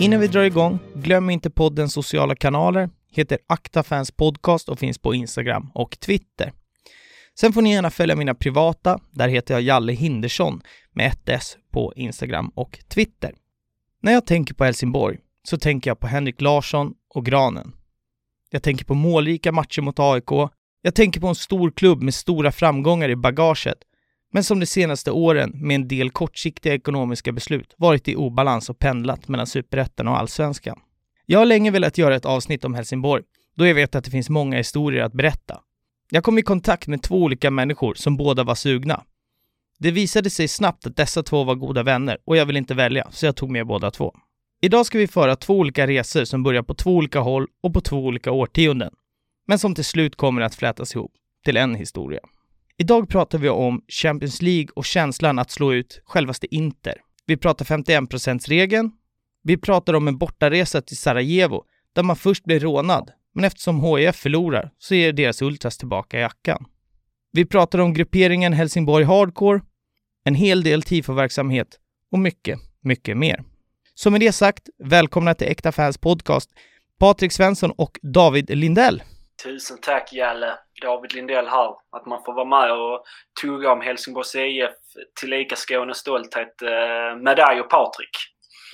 Innan vi drar igång, glöm inte poddens sociala kanaler, heter Akta Fans Podcast och finns på Instagram och Twitter. Sen får ni gärna följa mina privata, där heter jag Jalle Hindersson med ett S på Instagram och Twitter. När jag tänker på Helsingborg så tänker jag på Henrik Larsson och Granen. Jag tänker på målrika matcher mot AIK. Jag tänker på en stor klubb med stora framgångar i bagaget, men som de senaste åren med en del kortsiktiga ekonomiska beslut varit i obalans och pendlat mellan superettan och allsvenskan. Jag har länge velat göra ett avsnitt om Helsingborg, då jag vet att det finns många historier att berätta. Jag kom i kontakt med två olika människor som båda var sugna. Det visade sig snabbt att dessa två var goda vänner och jag ville inte välja, så jag tog med båda två. Idag ska vi föra två olika resor som börjar på två olika håll och på två olika årtionden, men som till slut kommer att flätas ihop till en historia. Idag pratar vi om Champions League och känslan att slå ut självaste Inter. Vi pratar 51%-regeln. Vi pratar om en bortaresa till Sarajevo, där man först blir rånad, men eftersom HIF förlorar så ger deras ultras tillbaka jackan. Vi pratar om grupperingen Helsingborg Hardcore, en hel del tifo-verksamhet och mycket, mycket mer. Så med det sagt, välkomna till Äkta Fans Podcast, Patrik Svensson och David Lindell. Tusen tack Jalle, David Lindell här. Att man får vara med och tugga om Helsingborgs IF, tillika Skånes stolthet, eh, med dig och Patrik.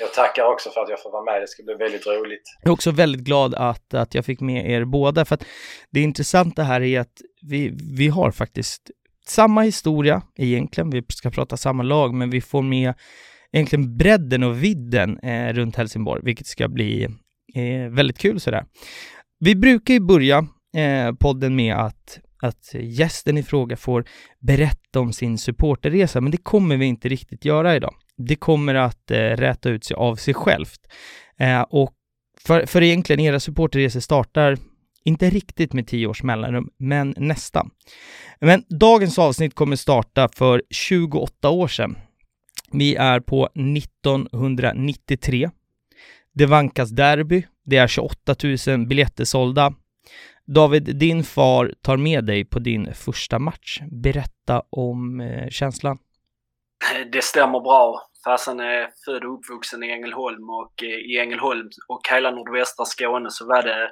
Jag tackar också för att jag får vara med. Det ska bli väldigt roligt. Jag är också väldigt glad att, att jag fick med er båda, för att det intressanta här är att vi, vi har faktiskt samma historia egentligen. Vi ska prata samma lag, men vi får med egentligen bredden och vidden eh, runt Helsingborg, vilket ska bli eh, väldigt kul sådär. Vi brukar ju börja eh, podden med att, att gästen i fråga får berätta om sin supporterresa, men det kommer vi inte riktigt göra idag. Det kommer att eh, räta ut sig av sig självt. Eh, och för, för egentligen, era supporterresor startar inte riktigt med tio års mellanrum, men nästan. Men dagens avsnitt kommer starta för 28 år sedan. Vi är på 1993. Det vankas derby. Det är 28 000 biljetter sålda. David, din far tar med dig på din första match. Berätta om eh, känslan. Det stämmer bra. Farsan är född och uppvuxen i Ängelholm och eh, i Ängelholm och hela nordvästra Skåne så var det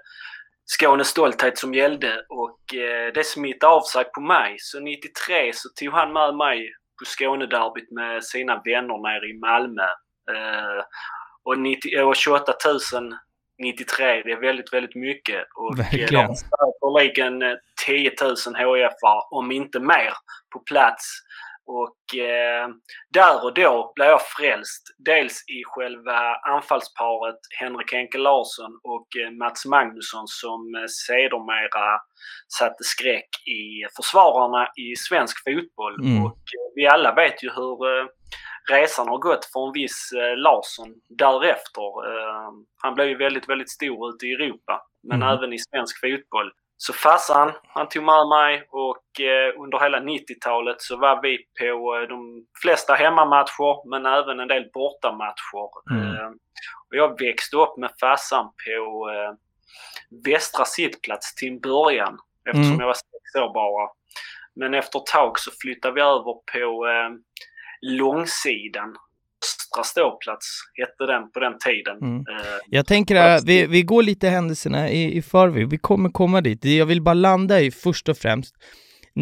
Skånes stolthet som gällde och eh, det smittade av sig på mig. Så 93 så tog han med mig på Skånederbyt med sina vänner nere i Malmö. Eh, och, 90, eh, och 28 000 93, det är väldigt, väldigt mycket. Och Verkligen. de säkerligen 10 000 hif om inte mer, på plats. Och eh, där och då blev jag frälst. Dels i själva anfallsparet Henrik Henke Larsson och eh, Mats Magnusson som eh, sedermera satte skräck i försvararna i svensk fotboll. Mm. Och eh, vi alla vet ju hur eh, resan har gått för en viss eh, Larsson därefter. Eh, han blev ju väldigt, väldigt stor ute i Europa, men Mm. även i svensk fotboll. Så farsan, han tog med mig och eh, under hela 90-talet så var vi på eh, de flesta hemmamatcher men även en del bortamatcher. Mm. Eh, och jag växte upp med farsan på eh, västra sittplats till en början eftersom Mm. jag var sex år bara. Men efter ett tag så flyttade vi över på eh, långsidan. Östra ståplats hette den på den tiden. Mm. Eh, Jag tänker att vi, vi går lite händelserna i, i förväg. Vi kommer komma dit. Det jag vill bara landa i först och främst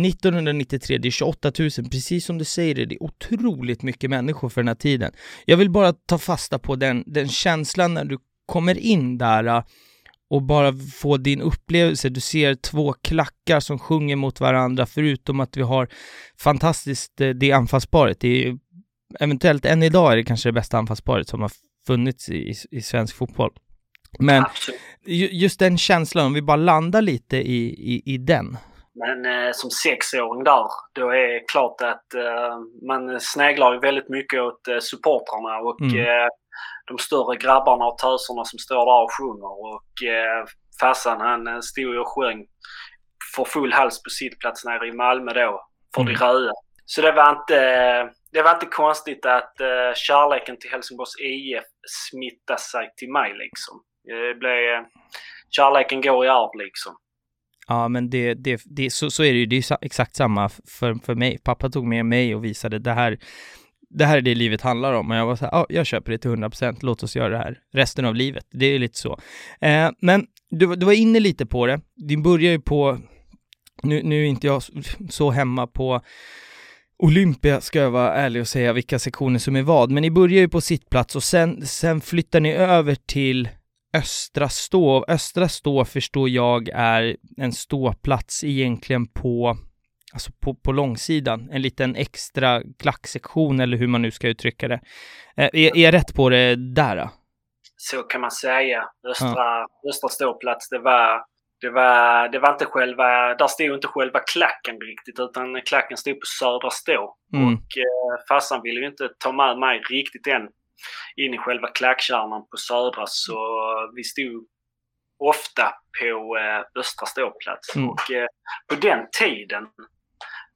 1993, det är 28 000, precis som du säger det, det är otroligt mycket människor för den här tiden. Jag vill bara ta fasta på den, den känslan när du kommer in där och bara få din upplevelse. Du ser två klackar som sjunger mot varandra, förutom att vi har fantastiskt, eh, det anfallsparet. Det är eventuellt än idag är det kanske det bästa anfallsparet som har funnits i, i svensk fotboll. Men absolut. ju- just den känslan, om vi bara landar lite i, i, i den. Men eh, som sexåring där, då är det klart att eh, man sneglar väldigt mycket åt eh, supportrarna och Mm. eh, de större grabbarna och töserna som står där och sjunger. Och eh, farsan han eh, stod och sjöng för full hals på sittplats nere i Malmö då, för Mm. de röda. Så det var inte, det var inte konstigt att uh, kärleken till Helsingborgs IF smittade sig till mig liksom. Det blev, kärleken går i arv liksom. Ja, men det, det, det, så, så är det ju. Det är exakt samma för, för mig. Pappa tog med mig och visade det här. Det här är det livet handlar om och jag var så här, ja, jag köper det till 100%, låt oss göra det här resten av livet. Det är lite så. Eh, men du, du var inne lite på det. Din börjar ju på, nu, nu är inte jag så hemma på Olympia ska jag vara ärlig och säga vilka sektioner som är vad, men ni börjar ju på sittplats och sen, sen flyttar ni över till Östra stå. Östra stå förstår jag är en ståplats egentligen på, alltså på, på långsidan, en liten extra klacksektion eller hur man nu ska uttrycka det. Eh, är, är jag rätt på det där? Så kan man säga. Östra, ja. östra ståplats, det var det var, det var inte själva, där stod inte själva klacken riktigt utan klacken stod på Södra Stå. Mm. Och eh, farsan ville ju inte ta med mig riktigt än in i själva klackkärnan på Södra så vi stod ofta på eh, Östra ståplats. Mm. Och eh, på den tiden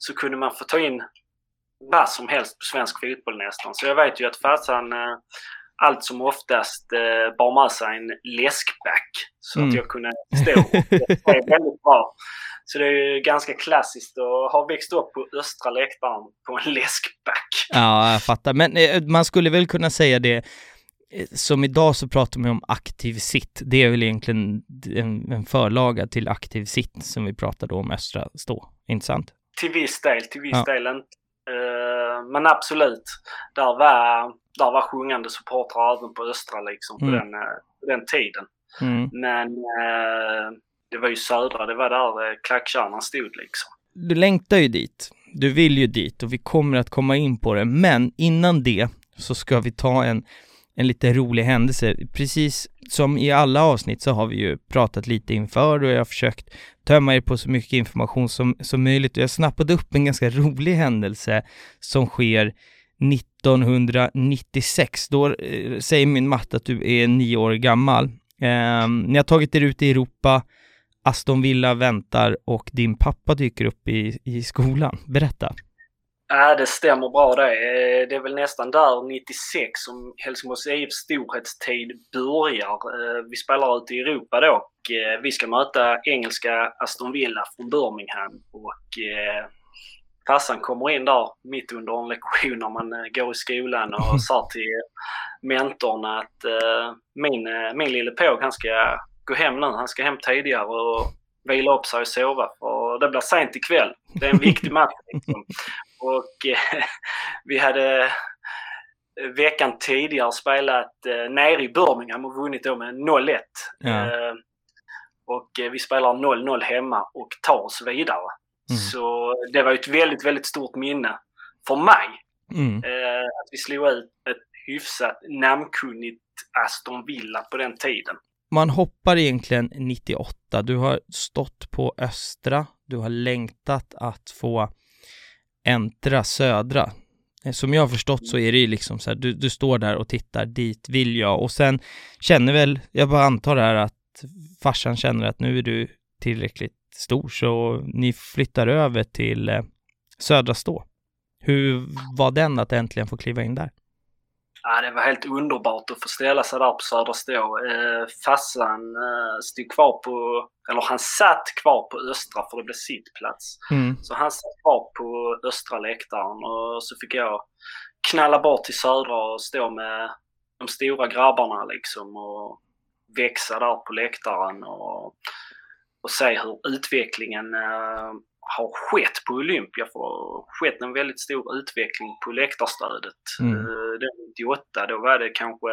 så kunde man få ta in vad som helst på svensk fotboll nästan. Så jag vet ju att farsan eh, allt som oftast eh, bar med sig en läskback så mm. att jag kunde stå. Det är väldigt bra. Så det är ju ganska klassiskt att ha växt upp på östra läktaren på en läskback. Ja, jag fattar. Men eh, man skulle väl kunna säga det eh, som idag så pratar man om aktiv sitt. Det är väl egentligen en, en förlaga till aktiv sitt som vi pratade om östra stå. Inte sant? Till viss del, till viss ja. del inte. Uh, men absolut, där var, där var sjungande supportrar även på Östra liksom på, mm. den, uh, på den tiden. Mm. Men uh, det var ju Södra, det var där klackkärnan stod liksom. Du längtar ju dit. Du vill ju dit och vi kommer att komma in på det. Men innan det så ska vi ta en, en lite rolig händelse. Precis som i alla avsnitt så har vi ju pratat lite inför och jag har försökt tömma er på så mycket information som, som möjligt. Jag snappade upp en ganska rolig händelse som sker 1996. Då eh, säger min matte att du är nio år gammal. Eh, ni har tagit er ut i Europa, Aston Villa väntar och din pappa dyker upp i, i skolan. Berätta. Ja, det stämmer bra det. Eh, det är väl nästan där 96 som Helsingborgs IFs storhetstid börjar. Eh, vi spelar ute i Europa då och eh, vi ska möta engelska Aston Villa från Birmingham. Och farsan kommer in där mitt under en lektion när man går i skolan och sa till mentorn att min, min lille påg han ska gå hem nu. Han ska hem tidigare och vila upp sig och sova för det blir sent ikväll. Det är en viktig match. Liksom. Och eh, vi hade eh, veckan tidigare spelat eh, nere i Birmingham och vunnit då med 0-1. Ja. Eh, och eh, vi spelar 0-0 hemma och tar oss vidare. Mm. Så det var ett väldigt, väldigt stort minne för mig. Mm. Eh, att vi slog ut ett hyfsat namnkunnigt Aston Villa på den tiden. Man hoppar egentligen 98. Du har stått på Östra. Du har längtat att få äntra Södra. Eh, som jag har förstått så är det ju liksom så här, du, du står där och tittar, dit vill jag. Och sen känner väl, jag bara antar det här att farsan känner att nu är du tillräckligt stor så ni flyttar över till eh, Södra Stå. Hur var den att äntligen få kliva in där? Ja, det var helt underbart att få ställa sig där på Södra Stå. Eh, Fassan eh, stod kvar på, eller han satt kvar på Östra för det blev sittplats. Mm. Så han satt kvar på Östra läktaren och så fick jag knalla bort till Södra och stå med de stora grabbarna liksom och växa där på läktaren och, och se hur utvecklingen eh, har skett på Olympia. För skett en väldigt stor utveckling på läktarstödet. Mm. Eh, det 98, då var det kanske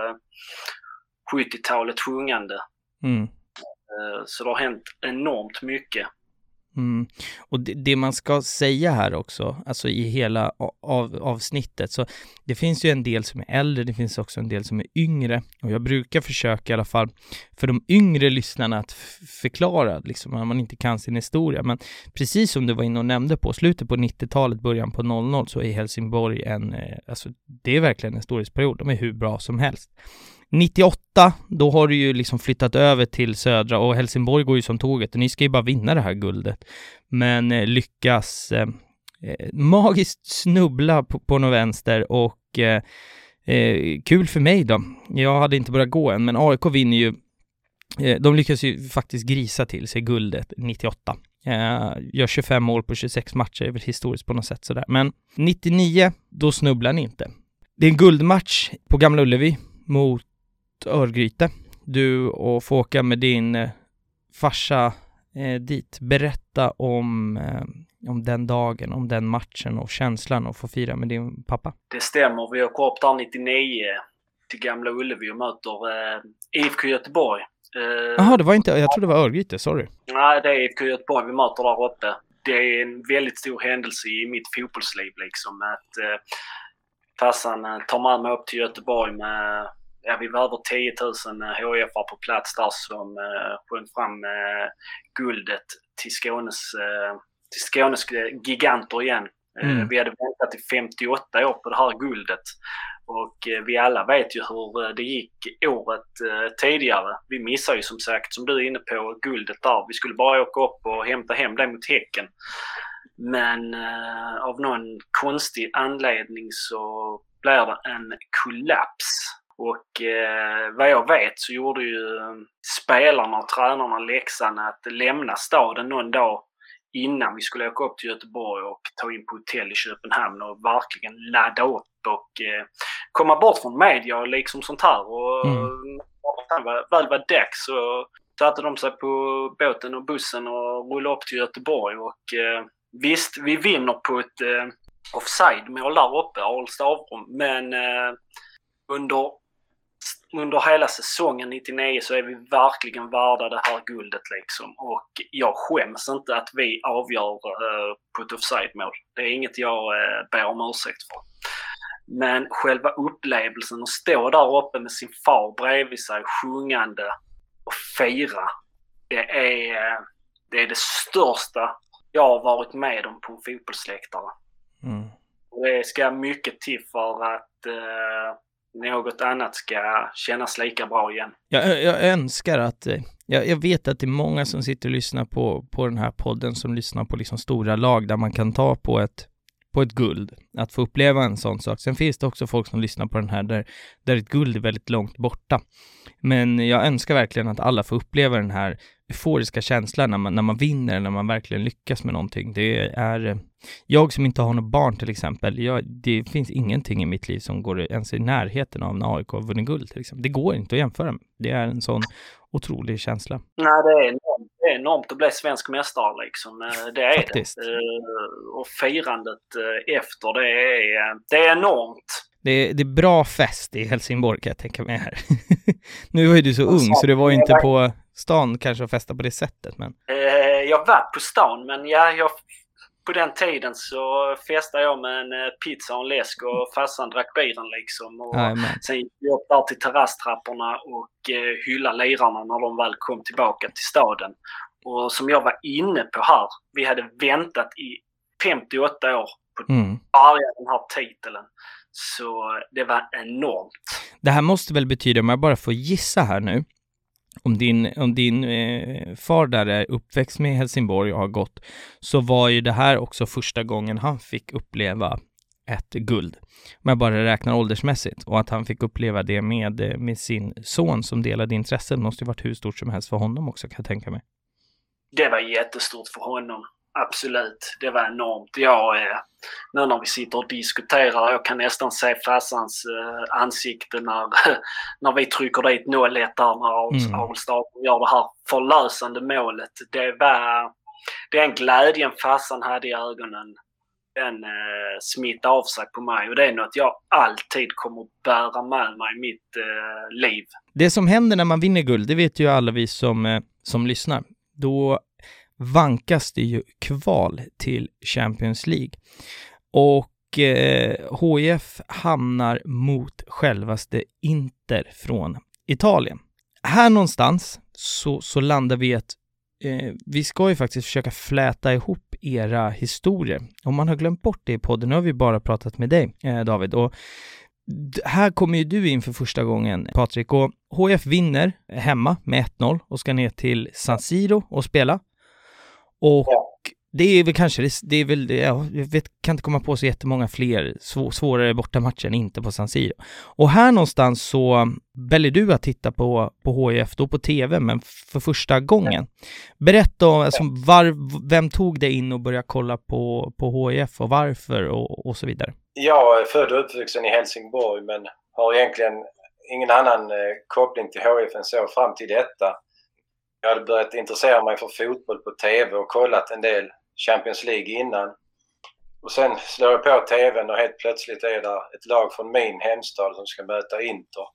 70-talet sjungande. Mm. Eh, så det har hänt enormt mycket. Mm. Och det, det, man ska säga här också, alltså i hela av, avsnittet, så det finns ju en del som är äldre, det finns också en del som är yngre och jag brukar försöka i alla fall för de yngre lyssnarna att förklara liksom när man inte kan sin historia, men precis som du var inne och nämnde på, slutet på 90-talet, början på 00 så är Helsingborg en, eh, alltså det är verkligen en historisk period, de är hur bra som helst. 98, då har du ju liksom flyttat över till södra och Helsingborg går ju som tåget och ni ska ju bara vinna det här guldet. Men eh, lyckas eh, eh magiskt snubbla på, på något vänster och eh, eh, kul för mig då. Jag hade inte börjat gå än, men AIK vinner ju eh, de lyckas ju faktiskt grisa till sig guldet 98. Eh, gör 25 mål på 26 matcher, är väl historiskt på något sätt sådär. Men 99, då snubblar ni inte. Det är en guldmatch på Gamla Ullevi mot Örgryte. Du och får åka med din eh, farsa eh, dit. Berätta om, eh, om den dagen, om den matchen och känslan att få fira med din pappa. Det stämmer. Vi åker upp där 99 till Gamla Ullevi och möter eh, IFK Göteborg. Eh, Jaha, det var inte, jag trodde det var Örgryte, sorry. Nej, det är IFK Göteborg vi möter där uppe. Det är en väldigt stor händelse i mitt fotbollsliv liksom. Att eh, farsan eh, tar med mig upp till Göteborg med, ja vi var över 10 000 HIF på plats där som eh, sjöng fram eh, guldet till Skånes, eh, till Skånes giganter igen. Eh, Mm. Vi hade väntat i 58 år på det här guldet. Och eh, vi alla vet ju hur eh, det gick året eh, tidigare. Vi missade ju som sagt, som du är inne på, guldet där. Vi skulle bara åka upp och hämta hem det mot Häcken. Men eh, av någon konstig anledning så blir det en kollaps. Och eh, vad jag vet så gjorde ju eh, spelarna och tränarna läxan att lämna staden någon dag innan vi skulle åka upp till Göteborg och ta in på hotell i Köpenhamn och verkligen ladda upp och eh, komma bort från media och liksom sånt här. Och Mm. när det väl- var dags så satte de sig på båten och bussen och rullade upp till Göteborg och eh, visst, vi vinner på ett eh, offside-mål där uppe, Ahl Stavrum, men eh, under, under hela säsongen 99 så är vi verkligen värda det här guldet liksom. Och jag skäms inte att vi avgör eh, på ett offside-mål. Det är inget jag eh, ber om ursäkt för. Men själva upplevelsen att stå där uppe med sin far bredvid sig sjungande och fira. Det är, eh, det är det största jag har varit med om på en fotbollsläktare. Mm. Det ska mycket till för att eh, något annat ska kännas lika bra igen. Jag, jag önskar att, eh, jag, jag vet att det är många som sitter och lyssnar på, på den här podden som lyssnar på liksom stora lag där man kan ta på ett, på ett guld, att få uppleva en sån sak. Sen finns det också folk som lyssnar på den här där, där ett guld är väldigt långt borta. Men jag önskar verkligen att alla får uppleva den här euforiska känslan när man, när man vinner, när man verkligen lyckas med någonting. Det är, eh, jag som inte har något barn till exempel, jag, det finns ingenting i mitt liv som går ens i närheten av när AIK har vunnit guld till exempel. Det går inte att jämföra med. Det är en sån otrolig känsla. Nej, det är enormt, det är enormt att bli svensk mästare liksom. Eh, Det är Faktiskt. det. Eh, Och firandet efter, det är, det är enormt. Det är, det är bra fest i Helsingborg kan jag tänka mig här. nu var ju du så ung så det var ju inte på stan kanske att festa på det sättet men Eh, Jag var på stan, men ja, jag, på den tiden så festade jag med en eh, pizza och en läsk och farsan drack bilen liksom. Och Jajamän. sen gick vi upp där till terrasstrapporna och eh, hyllade lirarna när de väl kom tillbaka till staden. Och som jag var inne på här, vi hade väntat i 58 år på Mm. att bärga den här titeln. Så det var enormt. Det här måste väl betyda, om jag bara får gissa här nu, om din, om din eh, far där är uppväxt med Helsingborg och har gått, så var ju det här också första gången han fick uppleva ett guld. Om jag bara räknar åldersmässigt och att han fick uppleva det med, eh, med sin son som delade intressen måste ju varit hur stort som helst för honom också kan jag tänka mig. Det var jättestort för honom. Absolut. Det var enormt. Jag, eh, nu när vi sitter och diskuterar, jag kan nästan se farsans eh, ansikte när, när vi trycker dit 0-1 där när Mm. Ahlstad gör det här förlösande målet. Det var den glädjen farsan hade i ögonen. Den eh, smittade av sig på mig och det är något jag alltid kommer bära med mig i mitt eh, liv. Det som händer när man vinner guld, det vet ju alla vi som, eh, som lyssnar. Då vankas det ju kval till Champions League. Och eh, HIF hamnar mot självaste Inter från Italien. Här någonstans så, så landar vi i att eh, vi ska ju faktiskt försöka fläta ihop era historier. Om man har glömt bort det i podden, nu har vi bara pratat med dig eh, David, och här kommer ju du in för första gången Patrik och HF vinner hemma med 1-0 och ska ner till San Siro och spela. Och Ja. det är väl kanske, det, är väl, ja, jag vet, kan inte komma på så jättemånga fler svå, svårare bortamatcher än inte på San Siro. Och här någonstans så väljer du att titta på, på HIF, då på TV, men för första gången. Berätta om, alltså, var, vem tog dig in och började kolla på, på HIF och varför och, och så vidare? Jag är född och uppvuxen i Helsingborg men har egentligen ingen annan eh, koppling till HIF än så fram till detta. Jag hade börjat intressera mig för fotboll på TV och kollat en del Champions League innan. Och sen slår jag på TVn och helt plötsligt är det ett lag från min hemstad som ska möta Inter.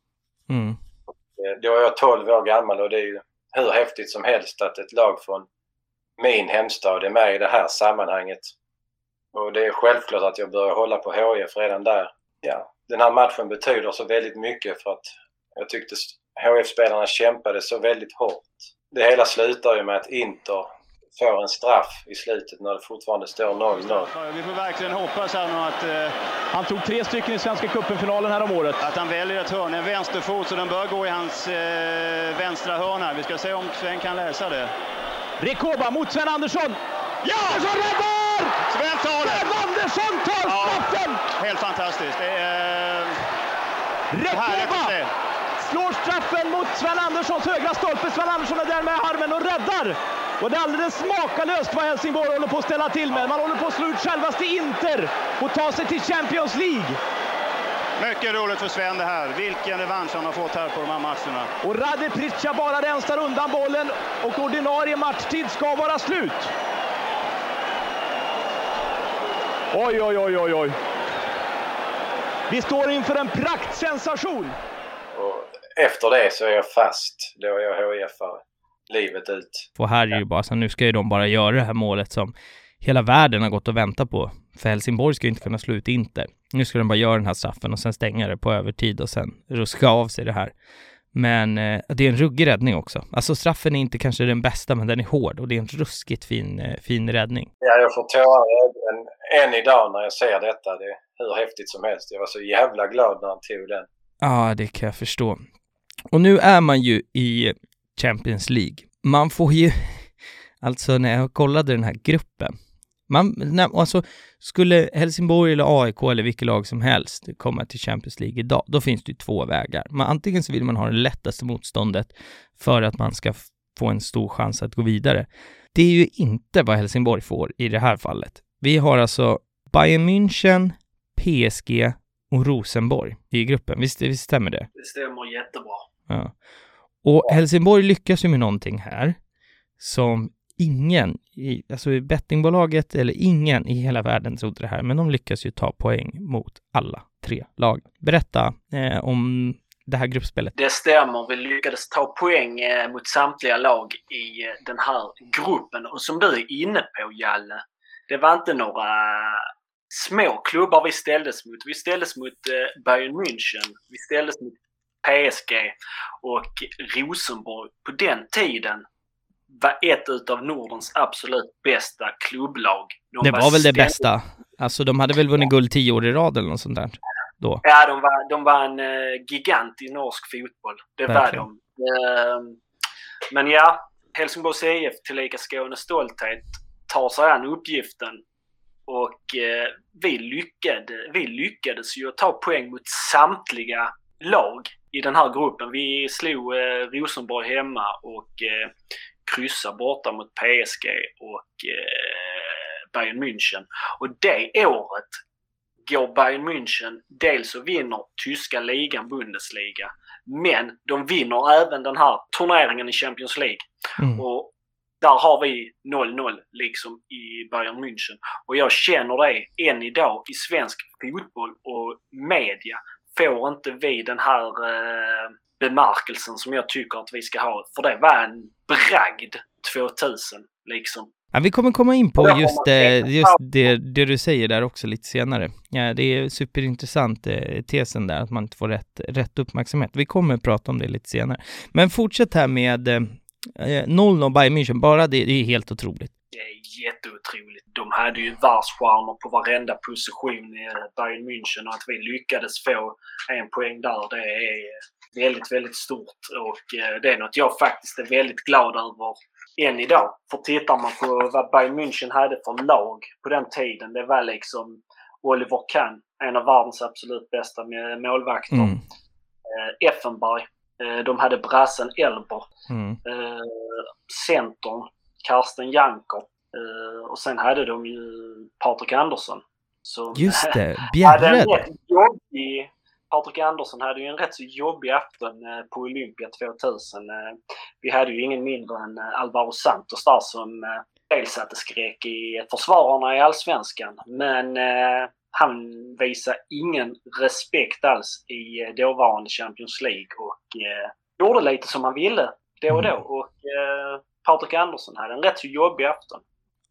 Mm. Eh, då är jag 12 år gammal och det är ju hur häftigt som helst att ett lag från min hemstad är med i det här sammanhanget. Och det är självklart att jag börjar hålla på HIF redan där. Ja, den här matchen betyder så väldigt mycket för att jag tyckte HIF-spelarna kämpade så väldigt hårt. Det hela slutar ju med att Inter får en straff i slutet när det fortfarande står 0-0. Vi får verkligen hoppas här nu att eh, han tog tre stycken i Svenska cupen-finalen här om året. Att han väljer ett hörn, en vänsterfot, så den bör gå i hans eh, vänstra hörna. Vi ska se om Sven kan läsa det. Rekoba mot Sven Andersson! Ja! Andersson räddar! Sven tar det! Sven Andersson tar straffen! Ja, helt fantastiskt. Det är eh, Rekoba slår straffen mot Sven Anderssons högra stolpe. Sven Andersson är där med armen och räddar! Och det är alldeles makalöst vad Helsingborg håller på att ställa till med. Man håller på att slå ut självaste Inter och ta sig till Champions League. Mycket roligt för Sven det här. Vilken revansch han har fått här på de här matcherna. Och Rade Pritcha bara rensar undan bollen och ordinarie matchtid ska vara slut. Oj, oj, oj, oj, oj. Vi står inför en praktsensation. Och efter det så är jag fast. Då är jag HIF-are livet ut. Och här är det ju bara så nu ska ju de bara göra det här målet som hela världen har gått och väntat på. För Helsingborg ska ju inte kunna slå ut Inter. Nu ska de bara göra den här straffen och sen stänga det på övertid och sen ruska av sig det här. Men eh, det är en ruggig räddning också. Alltså straffen är inte kanske den bästa, men den är hård och det är en ruskigt fin, eh, fin räddning. Ja, jag får tårar i ögonen än idag när jag ser detta. Det är hur häftigt som helst. Jag var så jävla glad när han tog den. Ja, det kan jag förstå. Och nu är man ju i Champions League. Man får ju, alltså när jag kollade den här gruppen, man, när, alltså skulle Helsingborg eller AIK eller vilket lag som helst komma till Champions League idag, då finns det ju två vägar. Man, antingen så vill man ha det lättaste motståndet för att man ska få en stor chans att gå vidare. Det är ju inte vad Helsingborg får i det här fallet. Vi har alltså Bayern München, PSG och Rosenborg i gruppen. Visst, visst stämmer det? Det stämmer jättebra. Ja. Och Helsingborg lyckas ju med någonting här som ingen, i, alltså i bettingbolaget eller ingen i hela världen trodde det här, men de lyckas ju ta poäng mot alla tre lag. Berätta eh, om det här gruppspelet. Det stämmer. Vi lyckades ta poäng eh, mot samtliga lag i eh, den här gruppen. Och som du är inne på, Jalle, det var inte några små klubbar vi ställdes mot. Vi ställdes mot eh, Bayern München. Vi ställdes mot PSG och Rosenborg på den tiden var ett utav Nordens absolut bästa klubblag. De det var, var väl det bästa? Alltså de hade väl vunnit guld tio år i rad eller något sånt där? Då. Ja, de var, de var en uh, gigant i norsk fotboll. Det Verkligen. var de. Uh, men ja, Helsingborgs IF, tillika Skånes stolthet, tar sig an uppgiften och uh, vi, lyckade, vi lyckades ju ta poäng mot samtliga lag i den här gruppen. Vi slog eh, Rosenborg hemma och eh, kryssade borta mot PSG och eh, Bayern München. Och det året går Bayern München dels och vinner tyska ligan, Bundesliga, men de vinner även den här turneringen i Champions League. Mm. Och där har vi 0-0 liksom i Bayern München. Och jag känner det än idag i svensk fotboll och media får inte vi den här eh, bemärkelsen som jag tycker att vi ska ha. För det var en bragd 2000 liksom. Ja, vi kommer komma in på just, eh, just det, det, du säger där också lite senare. Ja, det är superintressant eh, tesen där, att man inte får rätt, rätt uppmärksamhet. Vi kommer prata om det lite senare. Men fortsätt här med eh, 0 och Bayern München, bara det, det är helt otroligt. Det är jätteotroligt. De hade ju världsstjärnor på varenda position i Bayern München och att vi lyckades få en poäng där, det är väldigt, väldigt stort och eh, det är något jag faktiskt är väldigt glad över än idag. För tittar man på vad Bayern München hade för lag på den tiden. Det var liksom Oliver Kahn, en av världens absolut bästa målvakter. Mm. Eh, Effenberg. Eh, de hade brassen Elber. Mm. Eh, centern, Karsten Janker. Eh, och sen hade de ju Patrik Andersson. Som Just det, Bjärred. Patrik Andersson hade ju en rätt så jobbig afton på Olympia 2000. Eh, vi hade ju ingen mindre än Alvaro Santos där som dels satte skräck i försvararna i Allsvenskan. Men han visade ingen respekt alls i dåvarande Champions League och gjorde lite som han ville då och då. Mm. Och Patrik Andersson hade en rätt så jobbig afton.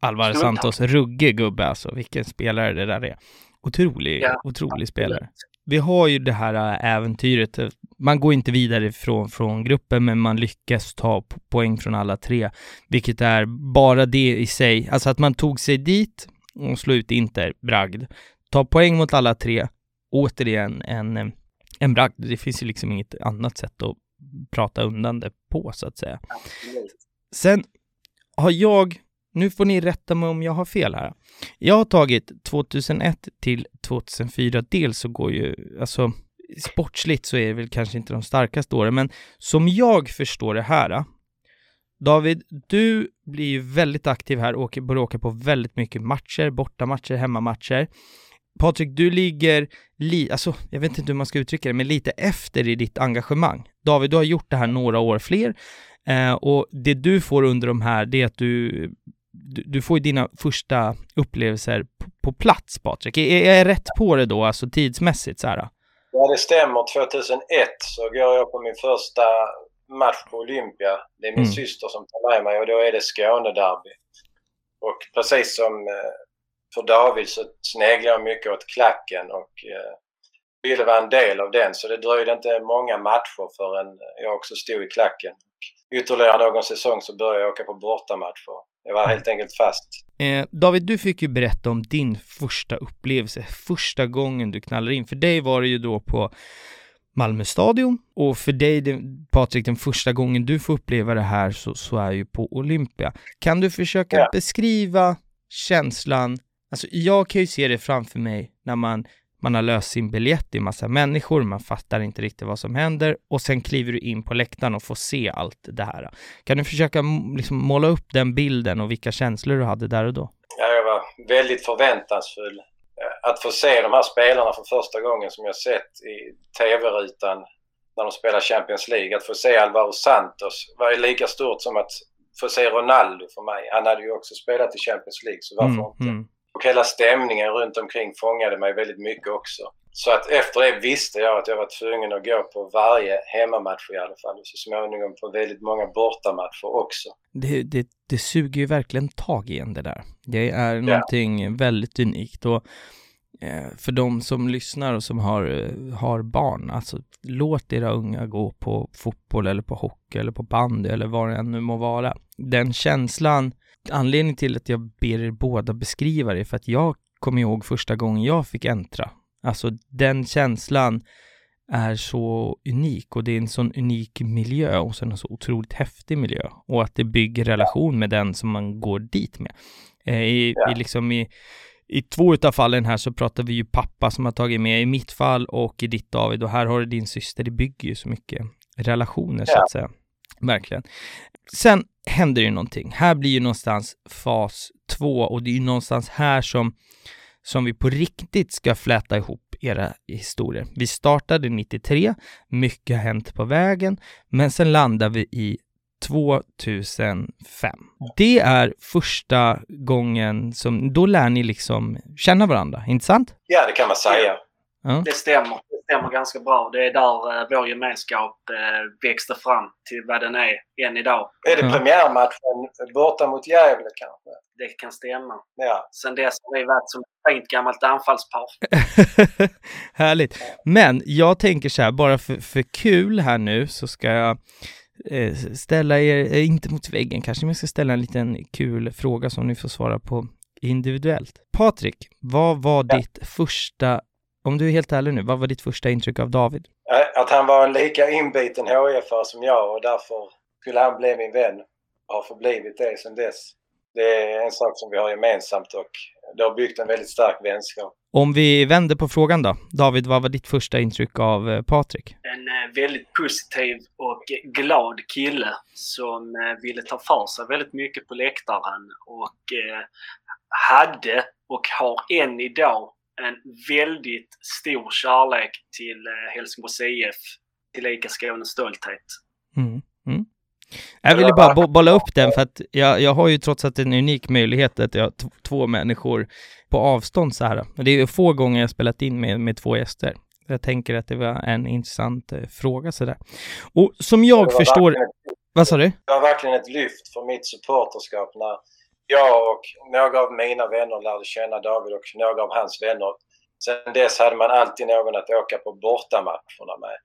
Alvar Santos, ruggig gubbe alltså. Vilken spelare det där är. Otrolig, ja. otrolig spelare. Vi har ju det här äh, äventyret. Man går inte vidare från, från gruppen, men man lyckas ta poäng från alla tre, vilket är bara det i sig. Alltså att man tog sig dit och slog ut Inter, bragd. Ta poäng mot alla tre, återigen en, en bragd. Det finns ju liksom inget annat sätt att prata undan det på, så att säga. Sen har jag nu får ni rätta mig om jag har fel här. Jag har tagit 2001 till 2004. Dels så går ju, alltså sportsligt så är det väl kanske inte de starkaste åren, men som jag förstår det här. David, du blir ju väldigt aktiv här och börjar åka på väldigt mycket matcher, bortamatcher, hemmamatcher. Patrik, du ligger, li alltså, jag vet inte hur man ska uttrycka det, men lite efter i ditt engagemang. David, du har gjort det här några år fler eh, och det du får under de här, det är att du du, du får dina första upplevelser på, på plats, Patrik. Är, är jag rätt på det då, alltså tidsmässigt så här? Ja, det stämmer. 2001 så går jag på min första match på Olympia. Det är min mm. syster som tar med mig och då är det Skånederby. Och precis som eh, för David så sneglar jag mycket åt klacken och eh, ville vara en del av den. Så det dröjde inte många matcher förrän jag också stod i klacken. Ytterligare någon säsong så började jag åka på bortamatcher. Jag var helt enkelt fast. Eh, David, du fick ju berätta om din första upplevelse, första gången du knallade in. För dig var det ju då på Malmö stadion och för dig, Patrik, den första gången du får uppleva det här så, så är ju på Olympia. Kan du försöka ja. beskriva känslan? Alltså, jag kan ju se det framför mig när man man har löst sin biljett i massa människor, man fattar inte riktigt vad som händer och sen kliver du in på läktaren och får se allt det här. Kan du försöka liksom måla upp den bilden och vilka känslor du hade där och då? Ja, jag var väldigt förväntansfull. Eh, att få se de här spelarna för första gången som jag sett i tv-rutan när de spelar Champions League. Att få se Alvaro Santos var ju lika stort som att få se Ronaldo för mig. Han hade ju också spelat i Champions League, så varför mm, inte? Mm. Och hela stämningen runt omkring fångade mig väldigt mycket också. Så att efter det visste jag att jag var tvungen att gå på varje hemmamatch i alla fall och så småningom på väldigt många bortamatcher också. Det, det, det suger ju verkligen tag i en det där. Det är någonting ja. väldigt unikt och eh, för de som lyssnar och som har, eh, har barn, alltså låt era unga gå på fotboll eller på hockey eller på bandy eller vad det än nu må vara. Den känslan anledningen till att jag ber er båda beskriva det är för att jag kommer ihåg första gången jag fick entra. Alltså den känslan är så unik och det är en sån unik miljö och sen en så otroligt häftig miljö och att det bygger relation med den som man går dit med. Eh, I, ja. i, liksom i, i två utav fallen här så pratar vi ju pappa som har tagit med i mitt fall och i ditt David och här har du din syster. Det bygger ju så mycket relationer ja. så att säga. Verkligen. Sen händer ju någonting. Här blir ju någonstans fas två och det är ju någonstans här som, som vi på riktigt ska fläta ihop era historier. Vi startade 93, mycket har hänt på vägen, men sen landar vi i 2005. Det är första gången som, då lär ni liksom känna varandra, inte sant? Ja, det kan man säga. Ja. Det stämmer stämmer ganska bra. Det är där eh, vår gemenskap eh, växte fram till vad den är än idag. Är det premiärmatchen borta mot Gävle kanske? Det kan stämma. Ja. Sen dess har vi varit som ett fint gammalt anfallspar. Härligt. Men jag tänker så här, bara för, för kul här nu så ska jag eh, ställa er, eh, inte mot väggen kanske, men jag ska ställa en liten kul fråga som ni får svara på individuellt. Patrik, vad var ja. ditt första om du är helt ärlig nu, vad var ditt första intryck av David? Att han var en lika inbiten HIF som jag och därför skulle han bli min vän. har förblivit det sedan dess. Det är en sak som vi har gemensamt och det har byggt en väldigt stark vänskap. Om vi vänder på frågan då. David, vad var ditt första intryck av eh, Patrik? En eh, väldigt positiv och glad kille som eh, ville ta för sig väldigt mycket på läktaren och hade och har än idag en väldigt stor kärlek till Helsingborgs IF, tillika Skånes stolthet. Mm. Mm. Jag ville bara bo bolla upp den för att jag, jag har ju trots allt en unik möjlighet att jag har två människor på avstånd så här. Det är få gånger jag spelat in med, med två gäster. Jag tänker att det var en intressant eh, fråga sådär. Och som jag förstår... Vad sa du? Det var verkligen ett lyft för mitt supporterskap när jag och några av mina vänner lärde känna David och några av hans vänner. Sen dess hade man alltid någon att åka på bortamatcherna med.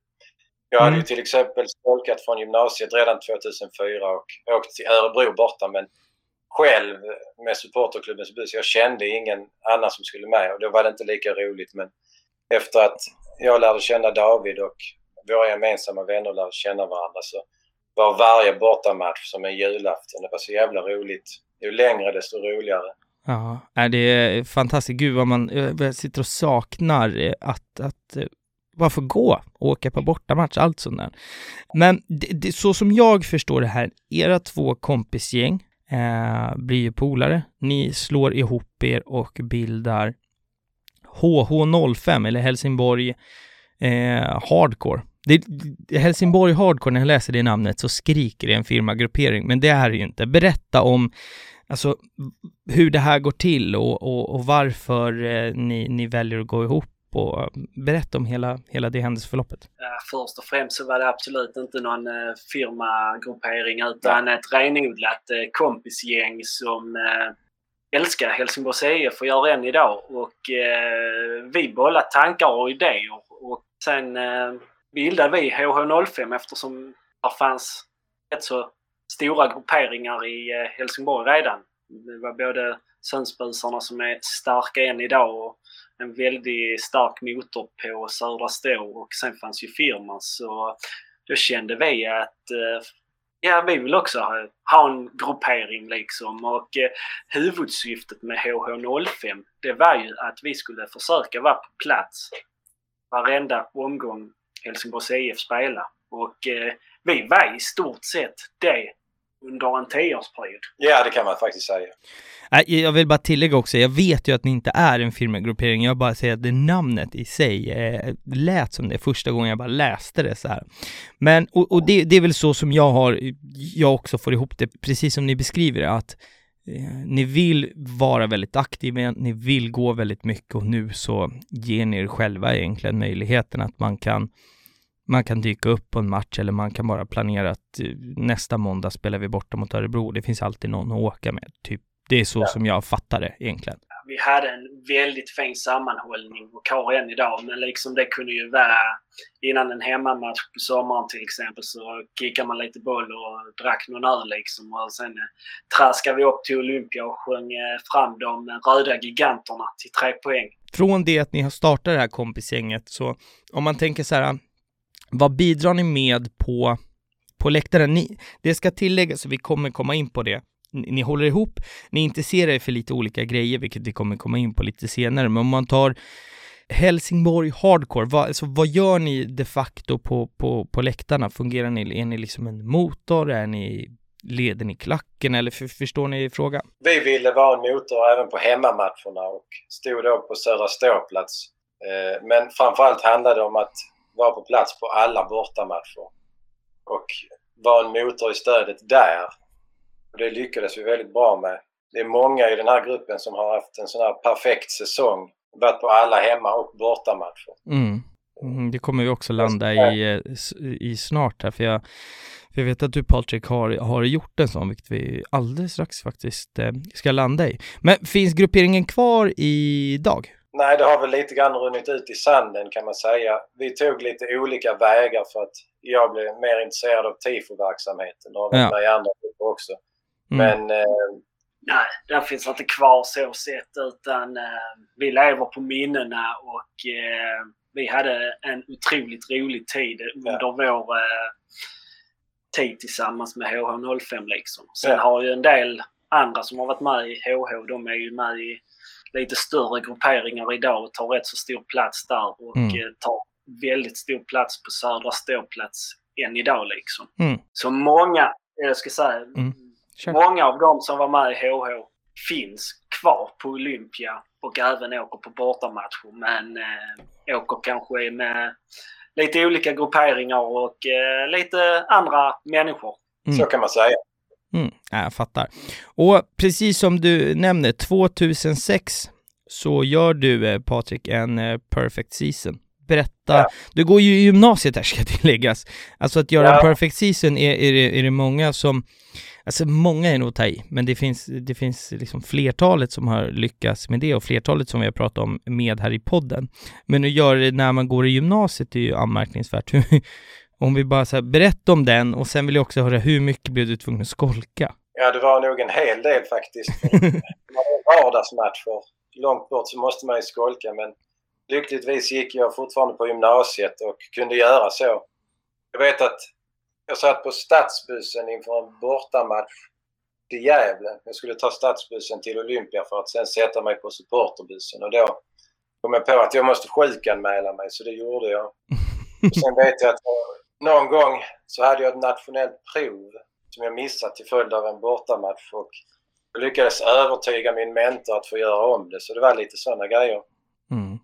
Jag hade ju mm. till exempel skolkat från gymnasiet redan 2004 och åkt till Örebro borta men själv med supporterklubbens bus. Jag kände ingen annan som skulle med och då var det inte lika roligt men efter att jag lärde känna David och våra gemensamma vänner lärde känna varandra så var varje bortamatch som en julafton. Det var så jävla roligt. Ju längre desto roligare. Ja, det är fantastiskt. Gud vad man eh, sitter och saknar eh, att, att eh, bara få gå och åka på bortamatch, allt sånt där. Men det, det, så som jag förstår det här, era två kompisgäng eh, blir ju polare. Ni slår ihop er och bildar HH05 eller Helsingborg eh, Hardcore. Det, Helsingborg Hardcore, när jag läser det namnet så skriker det en firmagruppering, men det är det ju inte. Berätta om alltså, hur det här går till och, och, och varför eh, ni, ni väljer att gå ihop och berätta om hela, hela det händelseförloppet. Först och främst så var det absolut inte någon eh, firmagruppering utan ja. ett renodlat eh, kompisgäng som eh, älskar Helsingborgs IF och gör än idag. Och eh, vi bollade tankar och idéer och sen eh, bildade vi HH05 eftersom det fanns rätt så stora grupperingar i eh, Helsingborg redan. Det var både Sundsbusarna som är starka än idag och en väldigt stark motor på Södra Stå och sen fanns ju firman så då kände vi att eh, ja, vi vill också ha, ha en gruppering liksom. Och eh, huvudsyftet med HH05 det var ju att vi skulle försöka vara på plats varenda omgång Helsingborgs IF spela. Och eh, vi var i stort sett det under en tioårsperiod. Ja, det kan man faktiskt säga. Jag vill bara tillägga också, jag vet ju att ni inte är en firmagruppering, jag bara säger att det namnet i sig eh, lät som det första gången jag bara läste det så här. Men, och, och det, det, är väl så som jag har, jag också får ihop det, precis som ni beskriver det, att eh, ni vill vara väldigt aktiva, ni vill gå väldigt mycket och nu så ger ni er själva egentligen möjligheten att man kan man kan dyka upp på en match eller man kan bara planera att eh, nästa måndag spelar vi borta mot Örebro. Det finns alltid någon att åka med. Typ. Det är så ja. som jag fattar det egentligen. Vi hade en väldigt fin sammanhållning och har än idag, men liksom det kunde ju vara innan en hemmamatch på sommaren till exempel så kickade man lite boll och drack någon öl liksom och sen eh, traskade vi upp till Olympia och sjöng eh, fram de röda giganterna till tre poäng. Från det att ni har startat det här kompisgänget så om man tänker så här vad bidrar ni med på, på läktaren? Ni, det ska tilläggas, vi kommer komma in på det. Ni, ni håller ihop, ni intresserar er för lite olika grejer, vilket vi kommer komma in på lite senare, men om man tar Helsingborg Hardcore, vad, alltså, vad gör ni de facto på, på, på läktarna? Fungerar ni, är ni liksom en motor? Är ni, leder ni klacken eller för, förstår ni frågan? Vi ville vara en motor även på hemmamatcherna och stod då på Södra ståplats. Eh, men framförallt handlade det om att vara på plats på alla bortamatcher. Och vara en motor i stödet där. Och det lyckades vi väldigt bra med. Det är många i den här gruppen som har haft en sån här perfekt säsong. Varit på alla hemma och bortamatcher. Mm. Mm, det kommer vi också landa i, eh, i snart här, för jag, för jag vet att du Patrik har, har gjort en sån, vilket vi alldeles strax faktiskt eh, ska landa i. Men finns grupperingen kvar idag? Nej, det har väl lite grann runnit ut i sanden kan man säga. Vi tog lite olika vägar för att jag blev mer intresserad av tifo-verksamheten och ja. med i andra grupper också. Mm. Men... Eh, Nej, den finns inte kvar så sett utan eh, vi lever på minnena och eh, vi hade en otroligt rolig tid under ja. vår eh, tid tillsammans med HH05 liksom. Sen Ja. har ju en del andra som har varit med i HH, de är ju med i lite större grupperingar idag och tar rätt så stor plats där och Mm. eh, tar väldigt stor plats på södra ståplats än idag liksom. Mm. Så många, jag ska säga, Mm. Kör. många av dem som var med i HH finns kvar på Olympia och även åker på bortamatcher men eh, åker kanske med lite olika grupperingar och eh, lite andra människor. Mm. Så kan man säga. Mm, ja, jag fattar. Och precis som du nämner, 2006 så gör du, eh, Patrik, en eh, perfect season. Berätta, Ja. du går ju i gymnasiet här ska tilläggas. Alltså att göra en Ja. perfect season är, är, det, är det många som, alltså många är nog att ta i, men det finns, det finns liksom flertalet som har lyckats med det och flertalet som vi har pratat om med här i podden. Men att göra det när man går i gymnasiet är ju anmärkningsvärt. om vi bara så här, berätta om den och sen vill jag också höra hur mycket blev du tvungen att skolka? Ja, det var nog en hel del faktiskt. Vardagsmatcher långt bort så måste man ju skolka men lyckligtvis gick jag fortfarande på gymnasiet och kunde göra så. Jag vet att jag satt på stadsbussen inför en bortamatch till Gävle. Jag skulle ta stadsbussen till Olympia för att sen sätta mig på supporterbussen och då kom jag på att jag måste sjukanmäla mig så det gjorde jag. Och sen vet jag att någon gång så hade jag ett nationellt prov som jag missat till följd av en bortamatch och jag lyckades övertyga min mentor att få göra om det. Så det var lite sådana grejer. Mm.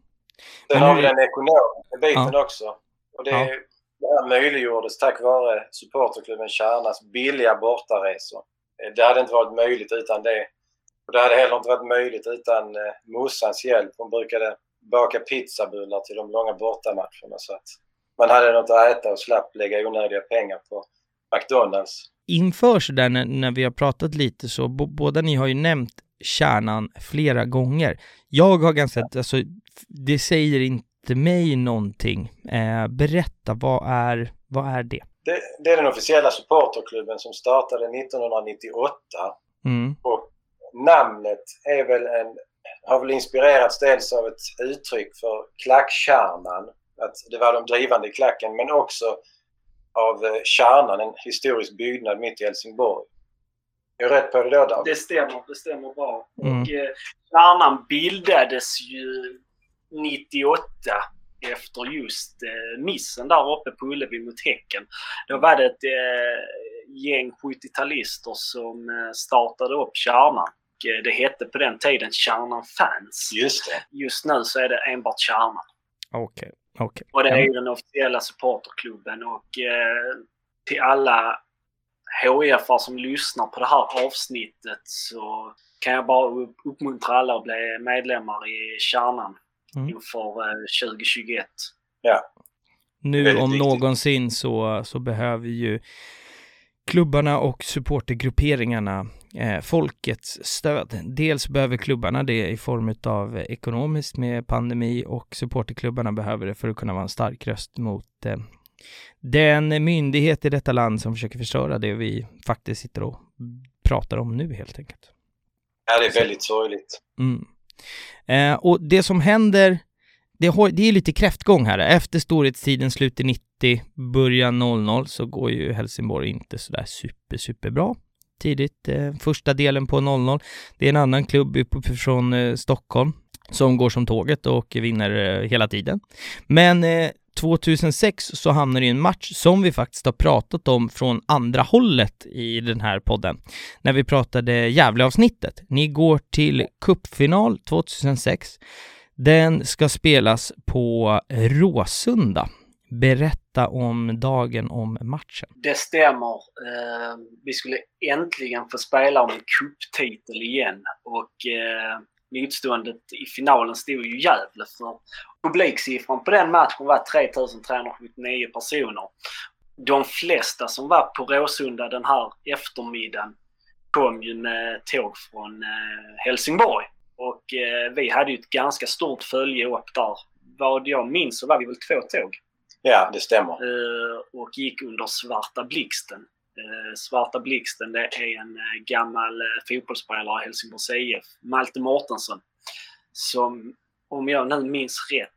Sen har vi den ekonomiska biten Ja. också. Och det, Ja. det här möjliggjordes tack vare supporterklubben Kärnas billiga bortaresor. Eh, Det hade inte varit möjligt utan det. Och det hade heller inte varit möjligt utan eh, morsans hjälp. Hon brukade baka pizzabullar till de långa bortamatcherna så att man hade något att äta och slapp lägga onödiga pengar på McDonalds. Inför så där när, när vi har pratat lite så, båda ni har ju nämnt kärnan flera gånger. Jag har ganska, alltså, det säger inte mig någonting. Eh, berätta, vad är, vad är det? Det, det är den officiella supporterklubben som startade 1998 Mm. och namnet är väl en, har väl inspirerats dels av ett uttryck för klackkärnan, att det var de drivande i klacken, men också av eh, Kärnan, en historisk byggnad mitt i Helsingborg. Är jag rätt på det då David? Det stämmer, det stämmer bra. Mm. Och eh, Kärnan bildades ju 98 efter just eh, missen där uppe på Ullevi mot Häcken. Då var det ett eh, gäng 70-talister som eh, startade upp Kärnan. Och, eh, det hette på den tiden Kärnan Fans. Just det. Just nu så är det enbart Kärnan. Okej, okej. Och det är Ja. ju den officiella supporterklubben och eh, till alla HIFar som lyssnar på det här avsnittet så kan jag bara upp- uppmuntra alla att bli medlemmar i Kärnan Mm. inför eh, 2021. Nu Väldigt om viktigt. någonsin så, så behöver ju klubbarna och supportergrupperingarna eh, folkets stöd. Dels behöver klubbarna det i form av ekonomiskt med pandemi och supporterklubbarna behöver det för att kunna vara en stark röst mot eh, den myndighet i detta land som försöker förstöra det vi faktiskt sitter och pratar om nu helt enkelt. Ja, det är väldigt sorgligt. Mm. Eh, och det som händer, det, har, det är lite kräftgång här. Efter storhetstiden, slutet 90, början 00, så går ju Helsingborg inte sådär super, super bra. Tidigt, eh, första delen på 00. Det är en annan klubb från eh, Stockholm som går som tåget och vinner eh, hela tiden. Men eh, 2006 så hamnar det i en match som vi faktiskt har pratat om från andra hållet i den här podden när vi pratade Gävle-avsnittet. Ni går till cupfinal 2006. Den ska spelas på Råsunda. Berätta om dagen om matchen. Det stämmer. Eh, vi skulle äntligen få spela om en cuptitel igen och eh, motståndet i finalen stod ju Gävle för. Publiksiffran på den matchen var 3379 personer. De flesta som var på Råsunda den här eftermiddagen kom ju med tåg från eh, Helsingborg. Och vi hade ju ett ganska stort följe upp där. Vad jag minns så var vi väl två tåg Ja, det stämmer. eh, och gick under Svarta Blixten. Eh, Svarta Blixten det är en eh, gammal fotbollsspelare i Helsingborgs IF, Malte Mårtensson, som om jag nu minns rätt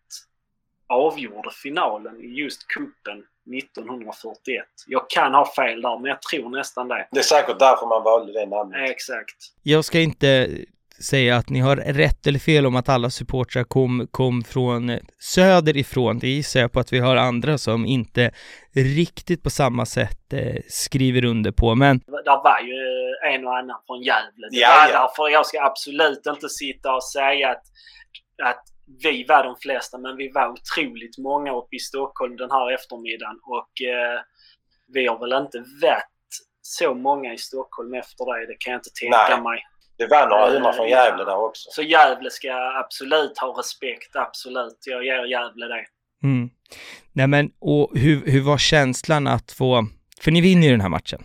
avgjorde finalen i just kuppen 1941. Jag kan ha fel där, men jag tror nästan det. Det är säkert därför man valde det namnet. Exakt. Jag ska inte säga att ni har rätt eller fel om att alla supportrar kom, kom från söderifrån. Det gissar jag på att vi har andra som inte riktigt på samma sätt eh, skriver under på, men... Det var ju en och annan från Gävle. Det Ja, ja. därför jag ska absolut inte sitta och säga att, att vi var de flesta, men vi var otroligt många uppe i Stockholm den här eftermiddagen och eh, vi har väl inte varit så många i Stockholm efter det. Det kan jag inte tänka Nej. mig. Det var några hundra från Gävle där också. Så Gävle ska absolut ha respekt, absolut. Jag ger Gävle det. Mm. Nej men, och hur, hur var känslan att få, för ni vinner ju den här matchen.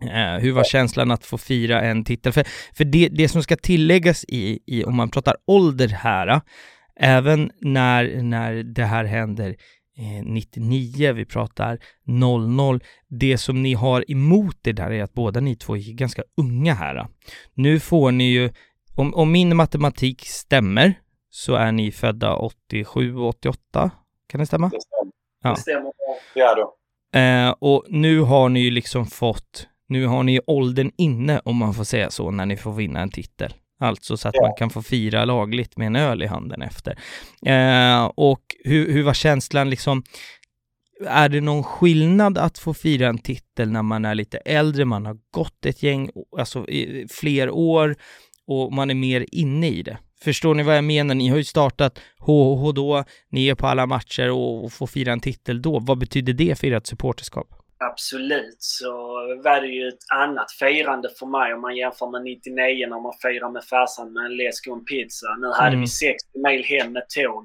Eh, hur var känslan att få fira en titel? För, för det, det som ska tilläggas i, i, om man pratar ålder här, eh, även när, när det här händer eh, 99, vi pratar 00, det som ni har emot det där är att båda ni två är ganska unga här. eh. Nu får ni ju, om, om min matematik stämmer, så är ni födda 87, 88, kan det stämma? Det stämmer. Ja. Det stämmer. Ja då. Eh, och nu har ni ju liksom fått, nu har ni ju åldern inne om man får säga så, när ni får vinna en titel. Alltså så att Ja. man kan få fira lagligt med en öl i handen efter. Eh, och hur, hur var känslan liksom, är det någon skillnad att få fira en titel när man är lite äldre, man har gått ett gäng, alltså fler år och man är mer inne i det? Förstår ni vad jag menar? Ni har ju startat HH då, ni är på alla matcher och, och får fira en titel då. Vad betyder det för ert supporterskap? Absolut, så var det ju ett annat firande för mig om man jämför med 99 när man firar med farsan med en läsk och en pizza. Nu hade Mm. vi 60 mil hem med tåg.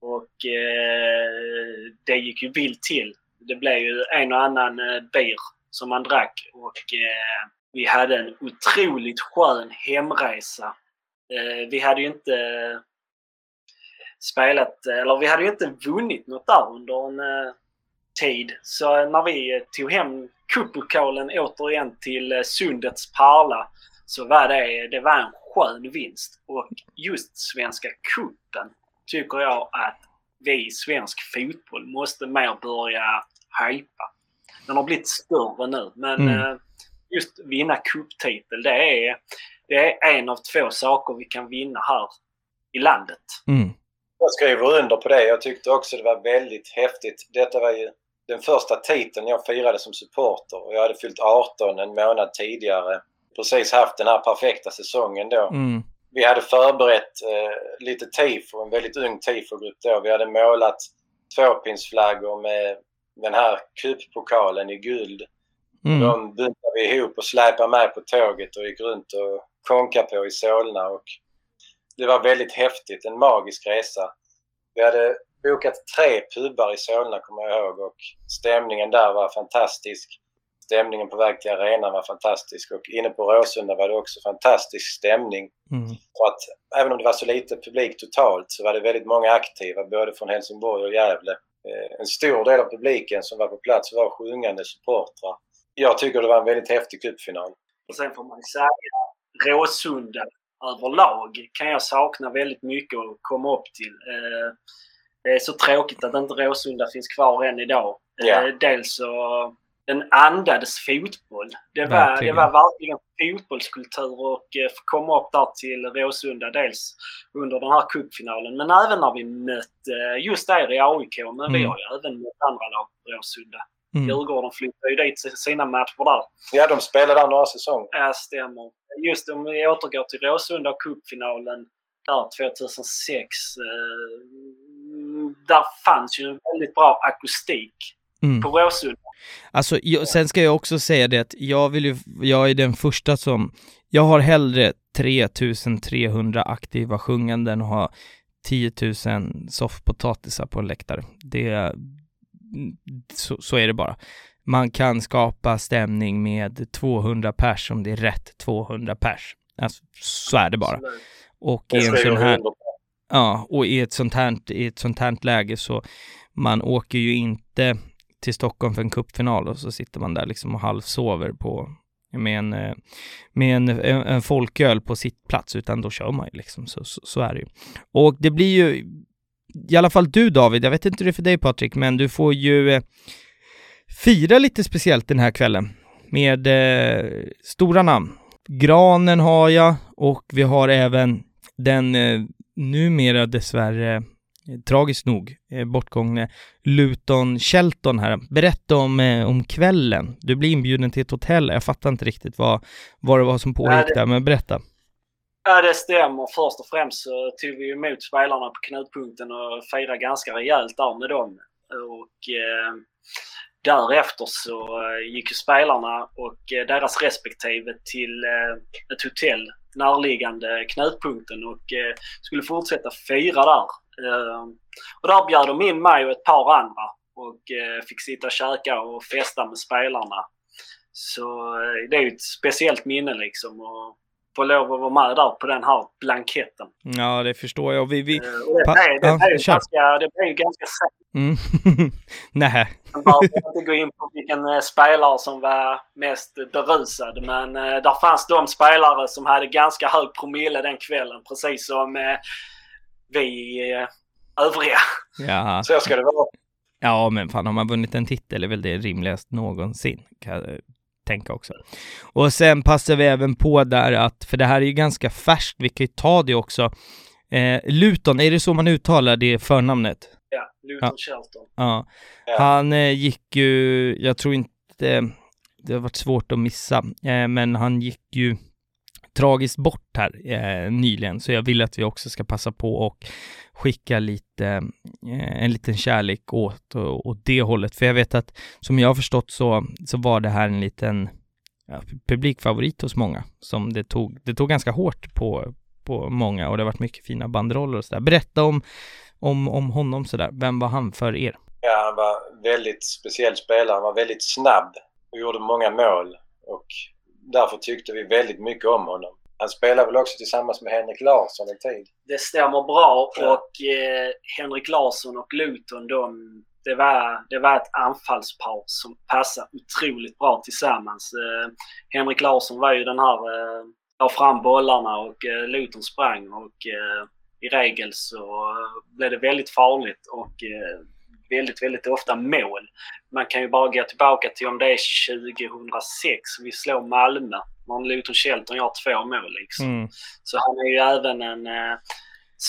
Och eh, det gick ju vilt till. Det blev ju en och annan eh, bir som man drack och eh, vi hade en otroligt skön hemresa. Eh, vi hade ju inte spelat, eller vi hade ju inte vunnit något där under en eh, tid. Så när vi tog hem cuppokalen återigen till eh, Sundets Parla så var det, det var en skön vinst. Och just Svenska Cupen tycker jag att vi i svensk fotboll måste mer börja hypa. Den har blivit större nu men Mm. eh, just vinna cuptitel det är, det är en av två saker vi kan vinna här i landet. Mm. Jag skriver under på det. Jag tyckte också det var väldigt häftigt. Detta var ju den första titeln jag firade som supporter och jag hade fyllt 18 en månad tidigare. Precis haft den här perfekta säsongen då. Mm. Vi hade förberett eh, lite tifo, en väldigt ung tifogrupp då. Vi hade målat tvåpinsflaggor med den här kuppokalen i guld. Mm. De buntade vi ihop och släpade med på tåget och gick runt och konkade på i Solna. Och det var väldigt häftigt, en magisk resa. Vi hade bokat tre pubbar i Solna kommer jag ihåg och stämningen där var fantastisk. Stämningen på väg till arenan var fantastisk och inne på Råsunda var det också fantastisk stämning. Mm. Och att även om det var så lite publik totalt så var det väldigt många aktiva både från Helsingborg och Gävle. Eh, En stor del av publiken som var på plats var sjungande supportrar. Jag tycker det var en väldigt häftig cupfinal. Och sen får man säga Råsunda överlag kan jag sakna väldigt mycket att komma upp till. Eh, Det är så tråkigt att inte Råsunda finns kvar än idag. Eh, Ja. Dels så den andades fotboll. Det var, Verkligen. det var verkligen fotbollskultur och eh, komma upp där till Råsunda. Dels under den här cupfinalen men även när vi mötte just er i AIK. Men vi Mm. har ju även mött andra lag på Råsunda. Mm. Djurgården flyttade ju dit sina matcher där. Ja, de spelade där några säsonger. Ja, stämmer. Just om vi återgår till Råsunda och cupfinalen där 2006. Där fanns ju en väldigt bra akustik Mm. på Råsunda. Alltså, jag, sen ska jag också säga det att jag vill ju, jag är den första som, jag har hellre 3300 aktiva sjungande än att ha 10 000 soffpotatisar på en läktare. Det, så, så är det bara. Man kan skapa stämning med 200 pers om det är rätt 200 pers. Alltså, så är det bara. Och i en sån här. Ja, och i ett sånt här, i ett sånt här läge så man åker ju inte till Stockholm för en cupfinal och så sitter man där liksom och halvsover på med en, eh, med en, en folköl på sitt plats utan då kör man ju liksom, så, så, så är det ju. Och det blir ju, i alla fall du David, jag vet inte hur det är för dig Patrik, men du får ju, eh, fira lite speciellt den här kvällen med eh, stora namn. Granen har jag och vi har även den eh, numera dessvärre tragiskt nog eh, bortgångne Luton Shelton här. Berätta om, eh, om kvällen. Du blir inbjuden till ett hotell. Jag fattar inte riktigt vad, vad det var som pågick där, men berätta. Ja, det stämmer. Först och främst så tog vi emot spelarna på knutpunkten och firade ganska rejält där med dem. Och eh, därefter så eh, gick ju spelarna och eh, deras respektive till eh, ett hotell närliggande knutpunkten och eh, skulle fortsätta fira där. Ehm, och där bjöd de in mig och ett par andra och eh, fick sitta och käka och festa med spelarna. Så eh, det är ju ett speciellt minne liksom. Och få lov att vara med där på den här blanketten. Ja, det förstår jag. Vi, vi... det, är, det, är ju ganska, det är ju ganska säkert. Mm. Nej. Behöver inte gå in på vilken spelare som var mest berusad, men där fanns de spelare som hade ganska hög promille den kvällen, precis som vi övriga. Jaha. Så ska det vara. Ja, men fan har man vunnit en titel är väl det rimligast någonsin, jag tänka också. Och sen passar vi även på där att, för det här är ju ganska färskt, vi kan ju ta det också. Eh, Luton, är det så man uttalar det förnamnet? Ja, Luton ja. Shelton. Ja. Han eh, gick ju, jag tror inte, det har varit svårt att missa, eh, men han gick ju tragiskt bort här eh, nyligen, så jag vill att vi också ska passa på och skicka lite, eh, en liten kärlek åt, åt det hållet. För jag vet att som jag har förstått så, så var det här en liten ja, publikfavorit hos många. Som det tog, det tog ganska hårt på, på många och det har varit mycket fina banderoller och sådär. Berätta om, om, om honom sådär. Vem var han för er? Ja, han var väldigt speciell spelare. Han var väldigt snabb och gjorde många mål. Och därför tyckte vi väldigt mycket om honom. Han spelar väl också tillsammans med Henrik Larsson en tid? Det stämmer bra ja. och eh, Henrik Larsson och Luton de, det, var, det var ett anfallspar som passade otroligt bra tillsammans. Eh, Henrik Larsson var ju den här, eh, la fram bollarna och eh, Luton sprang och eh, i regel så blev det väldigt farligt och eh, väldigt, väldigt ofta mål. Man kan ju bara gå tillbaka till om det är 2006, vi slår Malmö. När Luton Shelton gör två mål liksom. Mm. Så han är ju även en eh,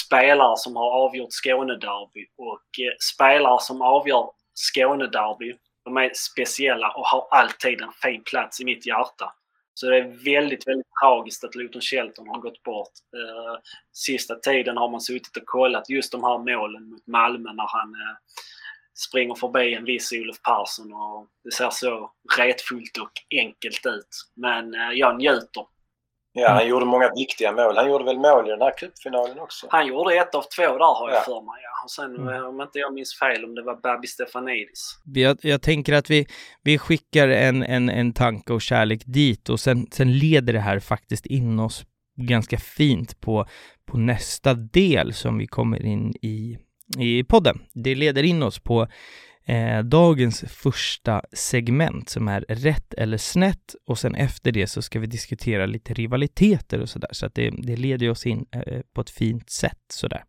spelare som har avgjort Skånederby och eh, spelare som avgör Skånederby, de är speciella och har alltid en fin plats i mitt hjärta. Så det är väldigt, väldigt tragiskt att Luton Shelton har gått bort. Eh, sista tiden har man suttit och kollat just de här målen mot Malmö när han eh, springer förbi en viss Olof Persson och det ser så retfullt och enkelt ut. Men eh, jag njuter. Ja, han gjorde många viktiga mål. Han gjorde väl mål i den här cupfinalen också? Han gjorde ett av två där har jag ja. för mig. Ja. Och sen mm. Eh, om inte jag minns fel om det var Babi Stefanidis. Jag, jag tänker att vi, vi skickar en, en, en tanke och kärlek dit och sen, sen leder det här faktiskt in oss ganska fint på, på nästa del som vi kommer in i i podden. Det leder in oss på eh, dagens första segment som är rätt eller snett och sen efter det så ska vi diskutera lite rivaliteter och sådär så att det, det leder oss in eh, på ett fint sätt sådär.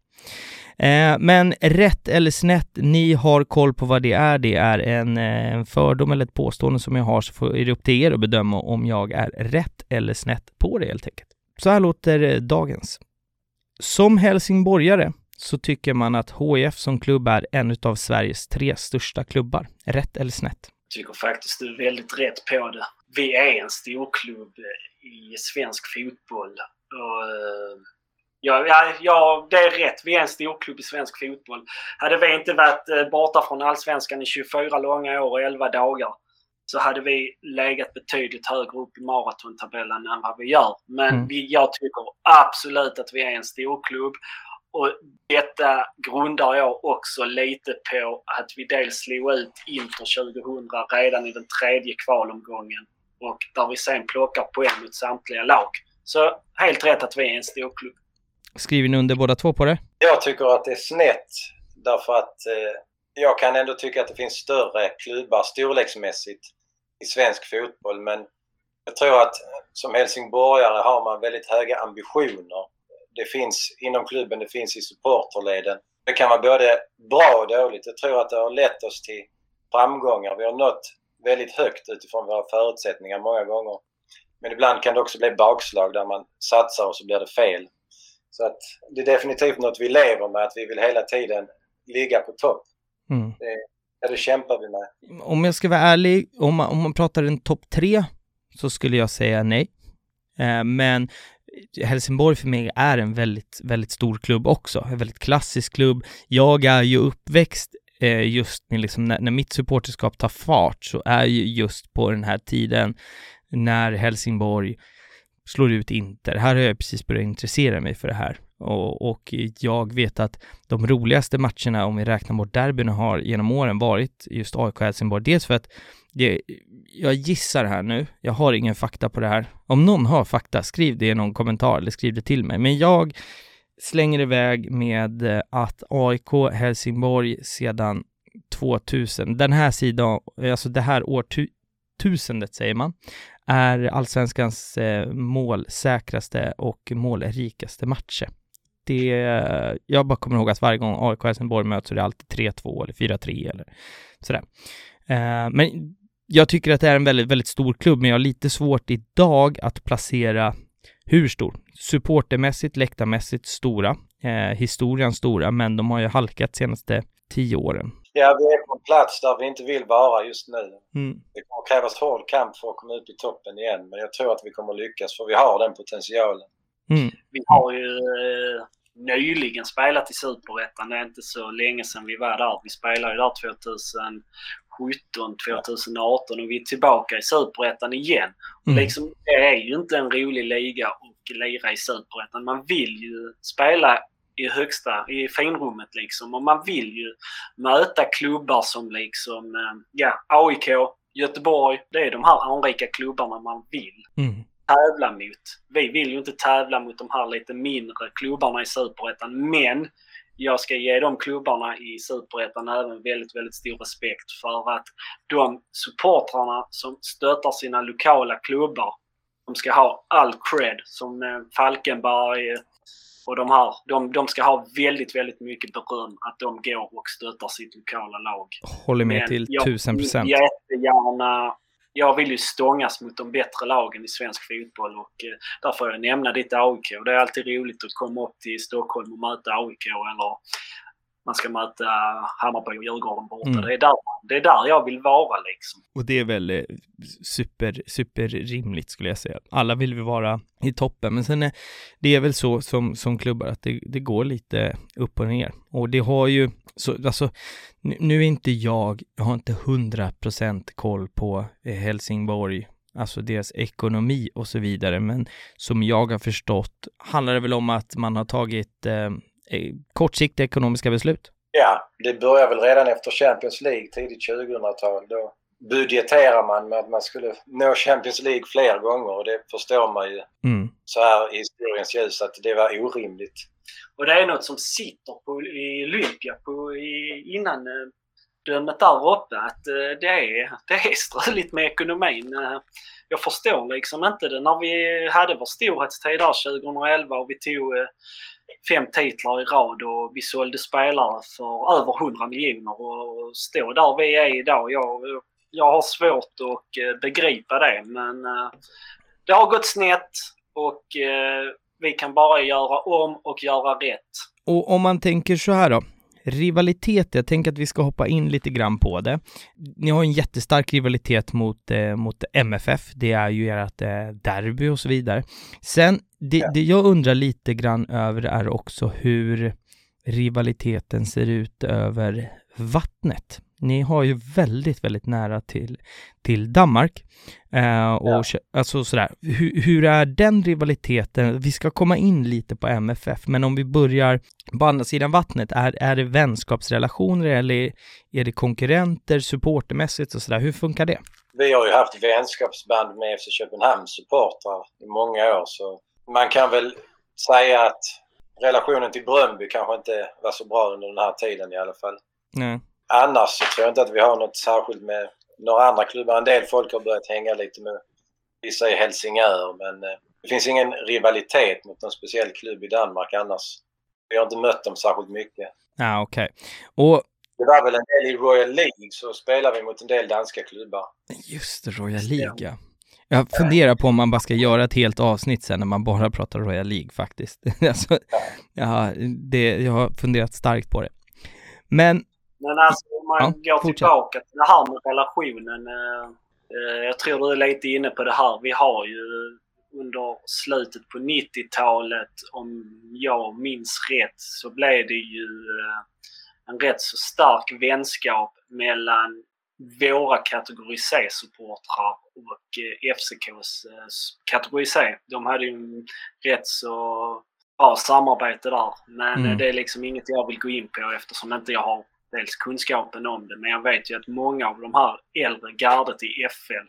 Eh, men rätt eller snett, ni har koll på vad det är. Det är en, eh, en fördom eller ett påstående som jag har så får, är det upp till er att bedöma om jag är rätt eller snett på det helt enkelt. Så här låter eh, dagens. Som helsingborgare så tycker man att HIF som klubb är en av Sveriges tre största klubbar. Rätt eller snett? Jag tycker faktiskt du är väldigt rätt på det. Vi är en storklubb i svensk fotboll. Och, eh, ja, ja, ja, det är rätt. Vi är en storklubb i svensk fotboll. Hade vi inte varit eh, borta från allsvenskan i 24 långa år och 11 dagar så hade vi legat betydligt högre upp i maratontabellen än vad vi gör. Men mm. vi, jag tycker absolut att vi är en storklubb och detta grundar jag också lite på att vi dels slog ut Inter 2000 redan i den tredje kvalomgången och där vi sen plockar poäng mot samtliga lag. Så helt rätt att vi är en storklubb. Skriver ni under båda två på det? Jag tycker att det är snett därför att eh, jag kan ändå tycka att det finns större klubbar storleksmässigt i svensk fotboll men jag tror att som helsingborgare har man väldigt höga ambitioner det finns inom klubben, det finns i supporterleden. Det kan vara både bra och dåligt. Jag tror att det har lett oss till framgångar. Vi har nått väldigt högt utifrån våra förutsättningar många gånger. Men ibland kan det också bli bakslag där man satsar och så blir det fel. Så att det är definitivt något vi lever med, att vi vill hela tiden ligga på topp. Mm. Det, ja, det kämpar vi med. Om jag ska vara ärlig, om man, om man pratar en topp tre så skulle jag säga nej. Eh, men Helsingborg för mig är en väldigt, väldigt stor klubb också, en väldigt klassisk klubb. Jag är ju uppväxt eh, just med liksom när, när mitt supporterskap tar fart så är ju just på den här tiden när Helsingborg slår ut Inter. Här har jag precis börjat intressera mig för det här. Och, och, jag vet att de roligaste matcherna, om vi räknar bort derbyn, har genom åren varit just AIK Helsingborg. Dels för att det, jag gissar här nu, jag har ingen fakta på det här. Om någon har fakta, skriv det i någon kommentar eller skriv det till mig. Men jag slänger iväg med eh, att AIK Helsingborg sedan 2000, den här sidan, alltså det här årtusendet säger man, är allsvenskans eh, målsäkraste och målrikaste matcher. Det, jag bara kommer ihåg att varje gång AIK Helsingborg möts så är det alltid 3-2 eller 4-3 eller sådär. Eh, men jag tycker att det är en väldigt, väldigt stor klubb, men jag har lite svårt idag att placera hur stor. Supportermässigt, läktarmässigt stora, eh, historien stora, men de har ju halkat senaste tio åren. Ja, vi är på en plats där vi inte vill vara just nu. Mm. Det kommer krävas hård kamp för att komma upp i toppen igen, men jag tror att vi kommer lyckas för vi har den potentialen. Mm. Vi har ju eh, nyligen spelat i Superettan. Det är inte så länge sedan vi var där. Vi spelade ju där 2017, 2018 och vi är tillbaka i Superettan igen. Mm. Liksom, det är ju inte en rolig liga att lira i Superettan. Man vill ju spela i högsta, i finrummet liksom. Och man vill ju möta klubbar som liksom, eh, ja, AIK, Göteborg. Det är de här anrika klubbarna man vill. Mm tävla mot. Vi vill ju inte tävla mot de här lite mindre klubbarna i Superettan, men jag ska ge de klubbarna i Superettan även väldigt, väldigt stor respekt för att de supportrarna som stöttar sina lokala klubbar, de ska ha all cred som eh, Falkenberg och de här, de, de ska ha väldigt, väldigt mycket beröm att de går och stöttar sitt lokala lag. Håller med Men till tusen procent. Jättegärna jag vill ju stångas mot de bättre lagen i svensk fotboll och eh, där får jag nämna ditt AIK. Det är alltid roligt att komma upp till Stockholm och möta AIK eller man ska möta Hammarby och Djurgården borta. Mm. Det, är där, det är där jag vill vara liksom. Och det är väl eh, super, super rimligt skulle jag säga. Alla vill vi vara i toppen, men sen är det är väl så som, som klubbar att det, det går lite upp och ner. Och det har ju, så, alltså, nu, är inte jag, jag har inte hundra procent koll på eh, Helsingborg alltså deras ekonomi och så vidare. Men som jag har förstått handlar det väl om att man har tagit eh, Eh, kortsiktiga ekonomiska beslut? Ja, det börjar väl redan efter Champions League, tidigt 2000-tal. Då budgeterar man med att man skulle nå Champions League fler gånger och det förstår man ju mm. så här i historiens ljus att det var orimligt. Och det är något som sitter på, i Olympia på, i, innan eh, dömet där uppe att eh, det är, det är struligt med ekonomin. Jag förstår liksom inte det. När vi hade vår storhetstid där 2011 och vi tog fem titlar i rad och vi sålde spelare för över 100 miljoner och stå där vi är idag. Jag, jag har svårt att eh, begripa det men eh, det har gått snett och eh, vi kan bara göra om och göra rätt. Och om man tänker så här då, Rivalitet, jag tänker att vi ska hoppa in lite grann på det. Ni har en jättestark rivalitet mot, eh, mot MFF, det är ju ert eh, derby och så vidare. Sen, det, ja. det jag undrar lite grann över är också hur rivaliteten ser ut över vattnet. Ni har ju väldigt, väldigt nära till, till Danmark. Eh, och ja. alltså sådär, hur, hur, är den rivaliteten? Vi ska komma in lite på MFF, men om vi börjar på andra sidan vattnet, är, är det vänskapsrelationer eller är det konkurrenter supportermässigt och sådär? Hur funkar det? Vi har ju haft vänskapsband med FC Köpenhamns supportrar i många år, så man kan väl säga att relationen till Bröndby kanske inte var så bra under den här tiden i alla fall. Nej. Annars så tror jag inte att vi har något särskilt med några andra klubbar. En del folk har börjat hänga lite med vissa i Helsingör men eh, det finns ingen rivalitet mot någon speciell klubb i Danmark annars. Vi har inte mött dem särskilt mycket. Ja, okej. Okay. Och Det var väl en del i Royal League så spelade vi mot en del danska klubbar. Just det, Royal League ja. Jag funderar på om man bara ska göra ett helt avsnitt sen när man bara pratar Royal League faktiskt. alltså, ja, det, jag har funderat starkt på det. Men... Men alltså om man ja, går fortsätt. tillbaka till det här med relationen. Eh, eh, jag tror du är lite inne på det här. Vi har ju under slutet på 90-talet, om jag minns rätt, så blev det ju eh, en rätt så stark vänskap mellan våra kategori C-supportrar och eh, FCKs kategori C. De hade ju en rätt så bra samarbete där. Men mm. det är liksom inget jag vill gå in på eftersom inte jag har dels kunskapen om det. Men jag vet ju att många av de här äldre gardet i FL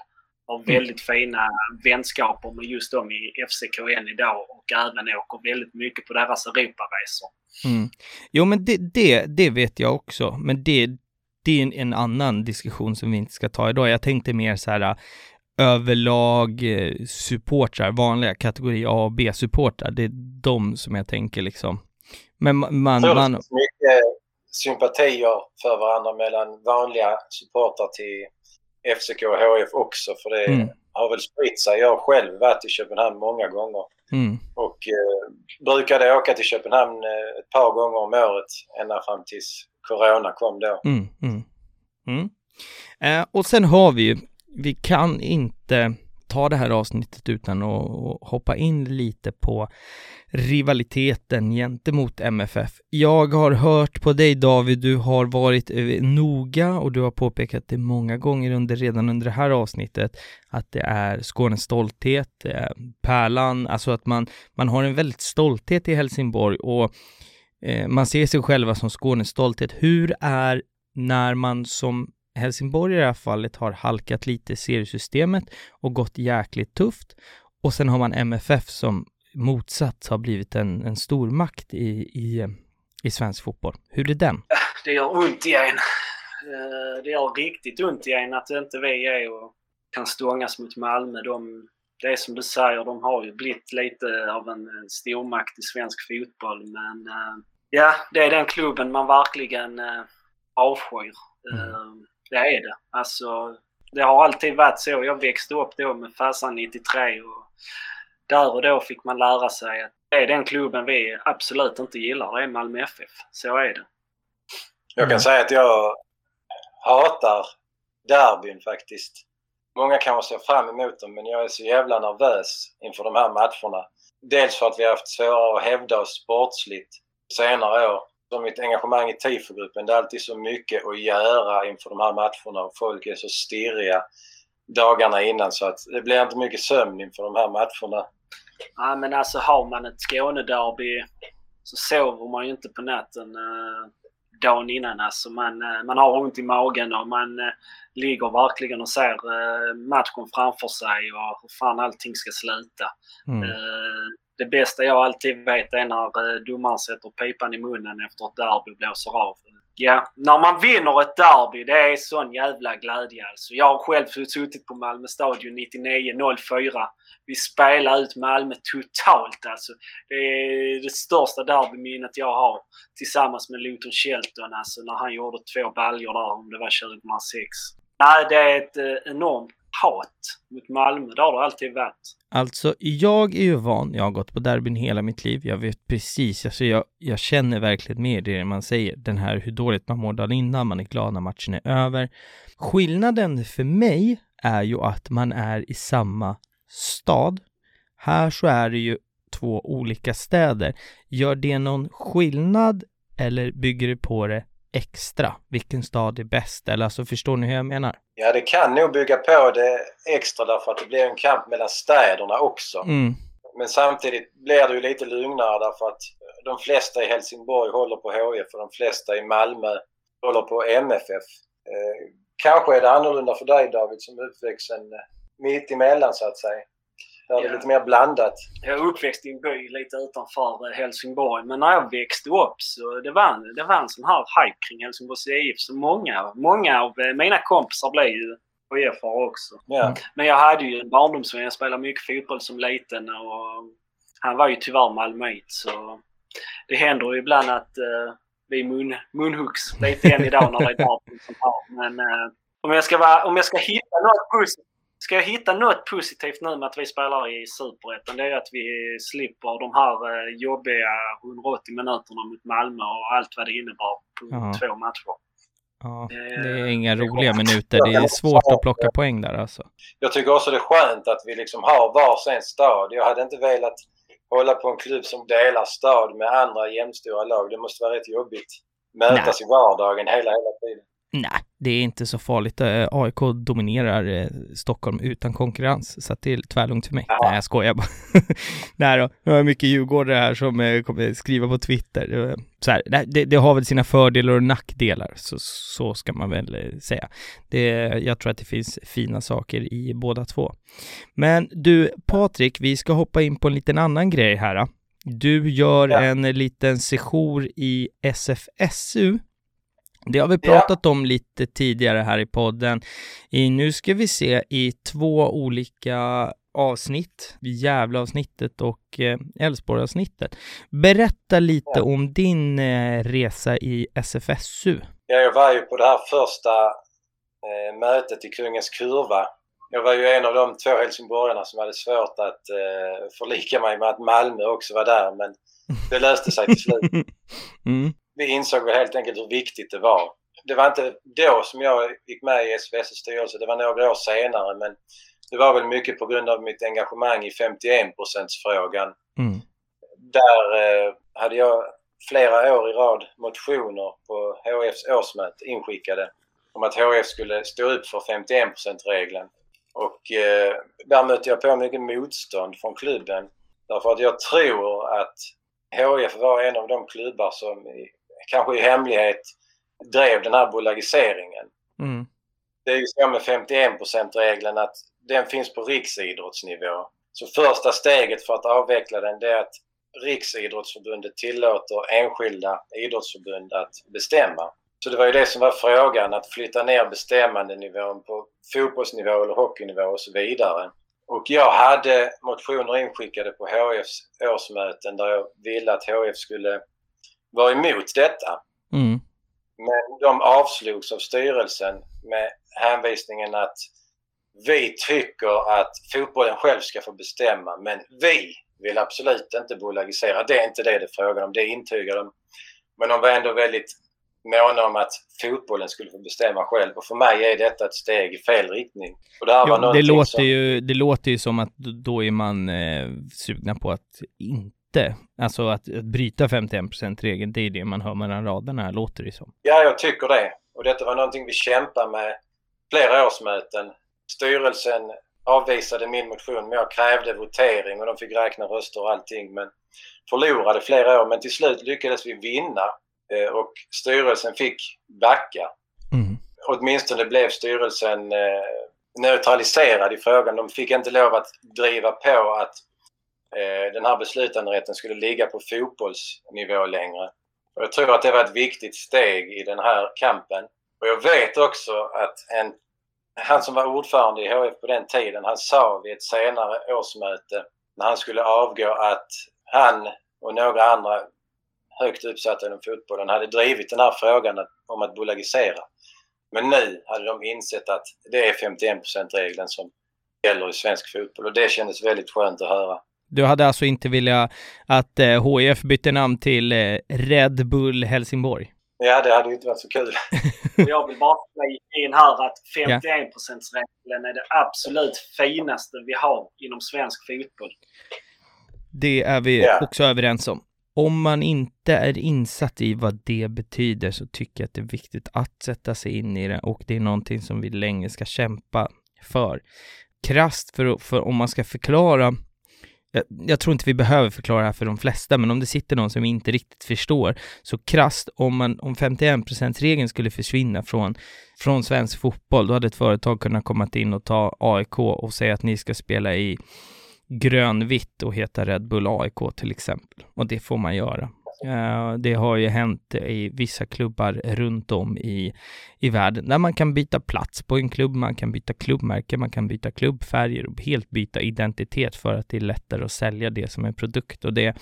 har mm. väldigt mm. fina vänskaper med just dem i FCK än idag och även åker väldigt mycket på deras Europaresor. Mm. Jo men det, det, det vet jag också, men det, det är en, en, annan diskussion som vi inte ska ta idag. Jag tänkte mer så här överlag eh, supportrar, vanliga kategori A och B-supportrar, det är de som jag tänker liksom. Men man... man, man... mycket sympatier för varandra mellan vanliga supportrar till FCK och HF också för det mm. har väl spritt sig. Jag har själv varit i Köpenhamn många gånger mm. och eh, brukade åka till Köpenhamn eh, ett par gånger om året ända fram tills Corona kom då. Mm, mm, mm. eh, och sen har vi ju, vi kan inte ta det här avsnittet utan att hoppa in lite på rivaliteten gentemot MFF. Jag har hört på dig David, du har varit eh, noga och du har påpekat det många gånger under, redan under det här avsnittet att det är Skånes stolthet, eh, pärlan, alltså att man, man har en väldigt stolthet i Helsingborg och eh, man ser sig själva som Skånes stolthet. Hur är när man som Helsingborg i det här fallet har halkat lite i seriesystemet och gått jäkligt tufft. Och sen har man MFF som motsatt har blivit en, en stormakt i, i, i svensk fotboll. Hur är den? Det gör ont i en. Eh, det gör riktigt ont i en att inte vi är och kan stångas mot Malmö. De, det är som du säger, de har ju blivit lite av en stormakt i svensk fotboll. Men eh, ja, det är den klubben man verkligen eh, avskyr. Mm. Det är det. Alltså, det har alltid varit så. Jag växte upp då med Fassan 93 och där och då fick man lära sig att det är den klubben vi absolut inte gillar. Det är Malmö FF. Så är det. Jag kan mm. säga att jag hatar derbyn faktiskt. Många kanske ser fram emot dem men jag är så jävla nervös inför de här matcherna. Dels för att vi har haft svårare att hävda oss sportsligt senare år som mitt engagemang i TIFO-gruppen. Det är alltid så mycket att göra inför de här matcherna och folk är så stirriga dagarna innan så att det blir inte mycket sömn inför de här matcherna. Ja men alltså har man ett Skånederby så sover man ju inte på natten eh, dagen innan. Alltså man, eh, man har ont i magen och man eh, ligger verkligen och ser eh, matchen framför sig och hur fan allting ska sluta. Mm. Eh, det bästa jag alltid vet är när eh, domaren sätter pipan i munnen efter ett derby och blåser av. Ja, när man vinner ett derby, det är sån jävla glädje alltså. Jag har själv suttit på Malmö Stadion 99-04. Vi spelade ut Malmö totalt alltså. Det är det största derbyminnet jag har. Tillsammans med Luton Shelton alltså, när han gjorde två baljor där, om det var 2006. Nej, det är ett eh, enormt hat mot Malmö. Det har det alltid varit. Alltså, jag är ju van, jag har gått på derbyn hela mitt liv, jag vet precis, alltså jag, jag känner verkligen med det man säger, den här hur dåligt man mår dagen innan, man är glad när matchen är över. Skillnaden för mig är ju att man är i samma stad. Här så är det ju två olika städer. Gör det någon skillnad eller bygger det på det extra? Vilken stad är bäst? Eller alltså förstår ni hur jag menar? Ja, det kan nog bygga på det extra därför att det blir en kamp mellan städerna också. Mm. Men samtidigt blir det ju lite lugnare därför att de flesta i Helsingborg håller på HIF och de flesta i Malmö håller på MFF. Eh, kanske är det annorlunda för dig David som är uppvuxen mitt emellan så att säga. Där ja. det är lite mer blandat. Jag är uppväxt i en by lite utanför Helsingborg. Men när jag växte upp så det var, en, det var en sån här hype kring Helsingborgs IF. Så många, många av mina kompisar blev ju HIF också. Ja. Men jag hade ju en barndomsvän. Jag spelade mycket fotboll som liten och han var ju tyvärr malmöit så det händer ju ibland att uh, vi mun, munhuggs lite än idag när det är bra sånt här. Men eh, om, jag ska vara, om jag ska hitta något positivt Ska jag hitta något positivt nu med att vi spelar i Superettan, det är att vi slipper de här eh, jobbiga 180 minuterna mot Malmö och allt vad det innebar på Ja. två matcher. Ja, Eh, det är inga roliga minuter. Det är svårt att plocka poäng där alltså. Jag tycker också det är skönt att vi liksom har varsin stad. Jag hade inte velat hålla på en klubb som delar stad med andra jämstora lag. Det måste vara rätt jobbigt. Mötas i vardagen hela, hela tiden. Nej, det är inte så farligt. Eh, AIK dominerar eh, Stockholm utan konkurrens, så att det är tvärlugnt för mig. Ja. Nej, jag skojar bara. Nej då, jag har mycket djurgårdare här som eh, kommer skriva på Twitter. Så här, det- det, har väl sina fördelar och nackdelar, så, så ska man väl säga. Det, jag tror att det finns fina saker i båda två. Men du, Patrik, vi ska hoppa in på en liten annan grej här. Du gör Ja. en liten session i SFSU. Det har vi Ja. pratat om lite tidigare här i podden. I, nu ska vi se i två olika avsnitt, Gävle-avsnittet och eh, Älvsborg-avsnittet. Berätta lite Ja. om din eh, resa i SFSU. Ja, jag var ju på det här första eh, mötet i Kungens Kurva. Jag var ju en av de två helsingborgarna som hade svårt att eh, förlika mig med att Malmö också var där, men det löste sig till slut. Mm. Vi insåg helt enkelt hur viktigt det var. Det var inte då som jag gick med i SVS styrelse, det var några år senare men det var väl mycket på grund av mitt engagemang i 51%-frågan. Mm. Där eh, hade jag flera år i rad motioner på HFs årsmöte inskickade om att HF skulle stå upp för 51%-regeln. Och eh, där mötte jag på mycket motstånd från klubben. Därför att jag tror att HF var en av de klubbar som i, kanske i hemlighet drev den här bolagiseringen. Mm. Det är ju så med 51%-regeln att den finns på riksidrottsnivå. Så första steget för att avveckla den det är att Riksidrottsförbundet tillåter enskilda idrottsförbund att bestämma. Så det var ju det som var frågan, att flytta ner bestämmandenivån på fotbollsnivå eller hockeynivå och så vidare. Och jag hade motioner inskickade på HFs årsmöten där jag ville att HF skulle vara emot detta. Mm. Men de avslogs av styrelsen med hänvisningen att vi tycker att fotbollen själv ska få bestämma men vi vill absolut inte bolagisera. Det är inte det det är frågan om, det intygar de. Men de var ändå väldigt måna om att fotbollen skulle få bestämma själv och för mig är detta ett steg i fel riktning. Och det här var Ja, det, låter som... ju, det låter ju som att då är man eh, sugna på att inte, alltså att, att bryta 51%-regeln, det är det man hör mellan raderna här, låter det som. Ja, jag tycker det. Och detta var någonting vi kämpade med flera årsmöten. Styrelsen avvisade min motion men jag krävde votering och de fick räkna röster och allting men förlorade flera år. Men till slut lyckades vi vinna eh, och styrelsen fick backa. Mm. Åtminstone blev styrelsen eh, neutraliserad i frågan. De fick inte lov att driva på att Eh, den här beslutanderätten skulle ligga på fotbollsnivå längre. Och jag tror att det var ett viktigt steg i den här kampen. Och jag vet också att en, han som var ordförande i HF på den tiden, han sa vid ett senare årsmöte när han skulle avgå att han och några andra högt uppsatta inom fotbollen hade drivit den här frågan om att bolagisera. Men nu hade de insett att det är 51%-regeln som gäller i svensk fotboll och det kändes väldigt skönt att höra. Du hade alltså inte velat att eh, HIF bytte namn till eh, Red Bull Helsingborg? Ja, det hade ju inte varit så kul. Jag vill bara flika in här att 51%-regeln är det absolut finaste vi har inom svensk fotboll. Det är vi Ja. också överens om. Om man inte är insatt i vad det betyder så tycker jag att det är viktigt att sätta sig in i det och det är någonting som vi länge ska kämpa för. Krasst för, för om man ska förklara jag, jag tror inte vi behöver förklara det här för de flesta, men om det sitter någon som inte riktigt förstår, så krasst, om, man, om 51%-regeln skulle försvinna från, från svensk fotboll, då hade ett företag kunnat komma in och ta AIK och säga att ni ska spela i grönvitt och heta Red Bull AIK till exempel. Och det får man göra. Eh, det har ju hänt i vissa klubbar runt om i, i världen där man kan byta plats på en klubb, man kan byta klubbmärke, man kan byta klubbfärger och helt byta identitet för att det är lättare att sälja det som en produkt och det,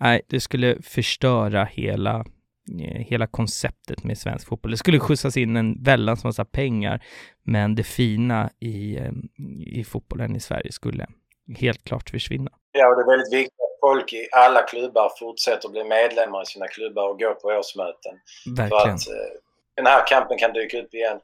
nej, det skulle förstöra hela eh, hela konceptet med svensk fotboll. Det skulle skjutsas in en väldans massa pengar, men det fina i, eh, i fotbollen i Sverige skulle helt klart försvinna. Ja, och det är väldigt viktigt folk i alla klubbar fortsätter att bli medlemmar i sina klubbar och gå på årsmöten. Verkligen. För att eh, den här kampen kan dyka upp igen.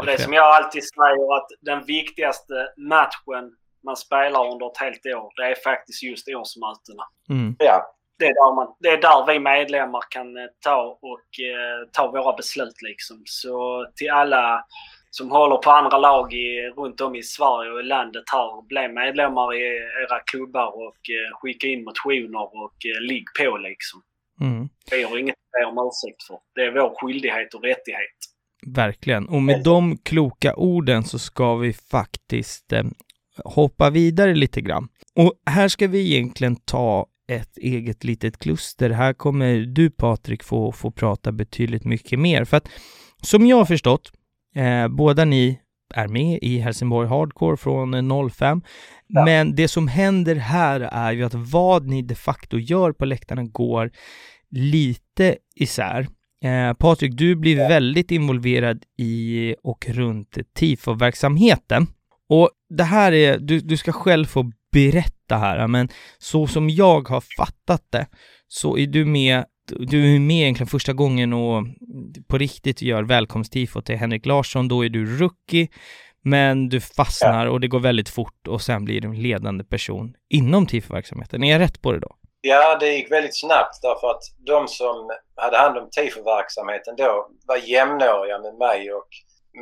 Och det som jag alltid säger att den viktigaste matchen man spelar under ett helt år, det är faktiskt just årsmötena. Mm. Ja, Det är, där man, det är där vi medlemmar kan eh, ta och eh, ta våra beslut liksom. Så till alla som håller på andra lag i, runt om i Sverige och i landet här, bli medlemmar i era klubbar och eh, skicka in motioner och eh, ligg på liksom. Mm. Vi har inget att be om ursäkt för. Det är vår skyldighet och rättighet. Verkligen. Och med de kloka orden så ska vi faktiskt eh, hoppa vidare lite grann. Och här ska vi egentligen ta ett eget litet kluster. Här kommer du Patrik få, få prata betydligt mycket mer. För att som jag har förstått, eh, båda ni är med i Helsingborg Hardcore från eh, 05. Ja. Men det som händer här är ju att vad ni de facto gör på läktarna går lite isär. Eh, Patrik, du blir väldigt involverad i och runt tifo-verksamheten. Och det här är, du, du ska själv få berätta här, men så som jag har fattat det så är du med, du är med egentligen första gången och på riktigt gör välkomsttifo till Henrik Larsson, då är du rookie, men du fastnar och det går väldigt fort och sen blir du en ledande person inom tifo-verksamheten. Är jag rätt på det då? Ja, det gick väldigt snabbt därför att de som hade hand om tifo-verksamheten då var jämnåriga med mig och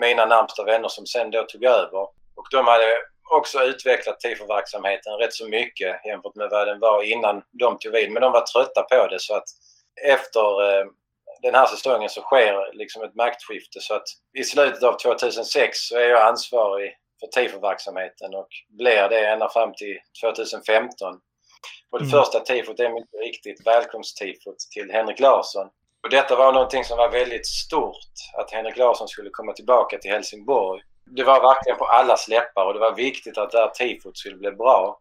mina närmsta vänner som sen då tog över. Och de hade också utvecklat tifo-verksamheten rätt så mycket jämfört med vad den var innan de tog vid. Men de var trötta på det så att efter eh, den här säsongen så sker liksom ett maktskifte så att i slutet av 2006 så är jag ansvarig för tifo-verksamheten och blir det ända fram till 2015. Och det Mm. första tifot är mycket riktigt välkomsttifot till Henrik Larsson. Och detta var någonting som var väldigt stort, att Henrik Larsson skulle komma tillbaka till Helsingborg. Det var verkligen på alla läppar och det var viktigt att det här tifot skulle bli bra.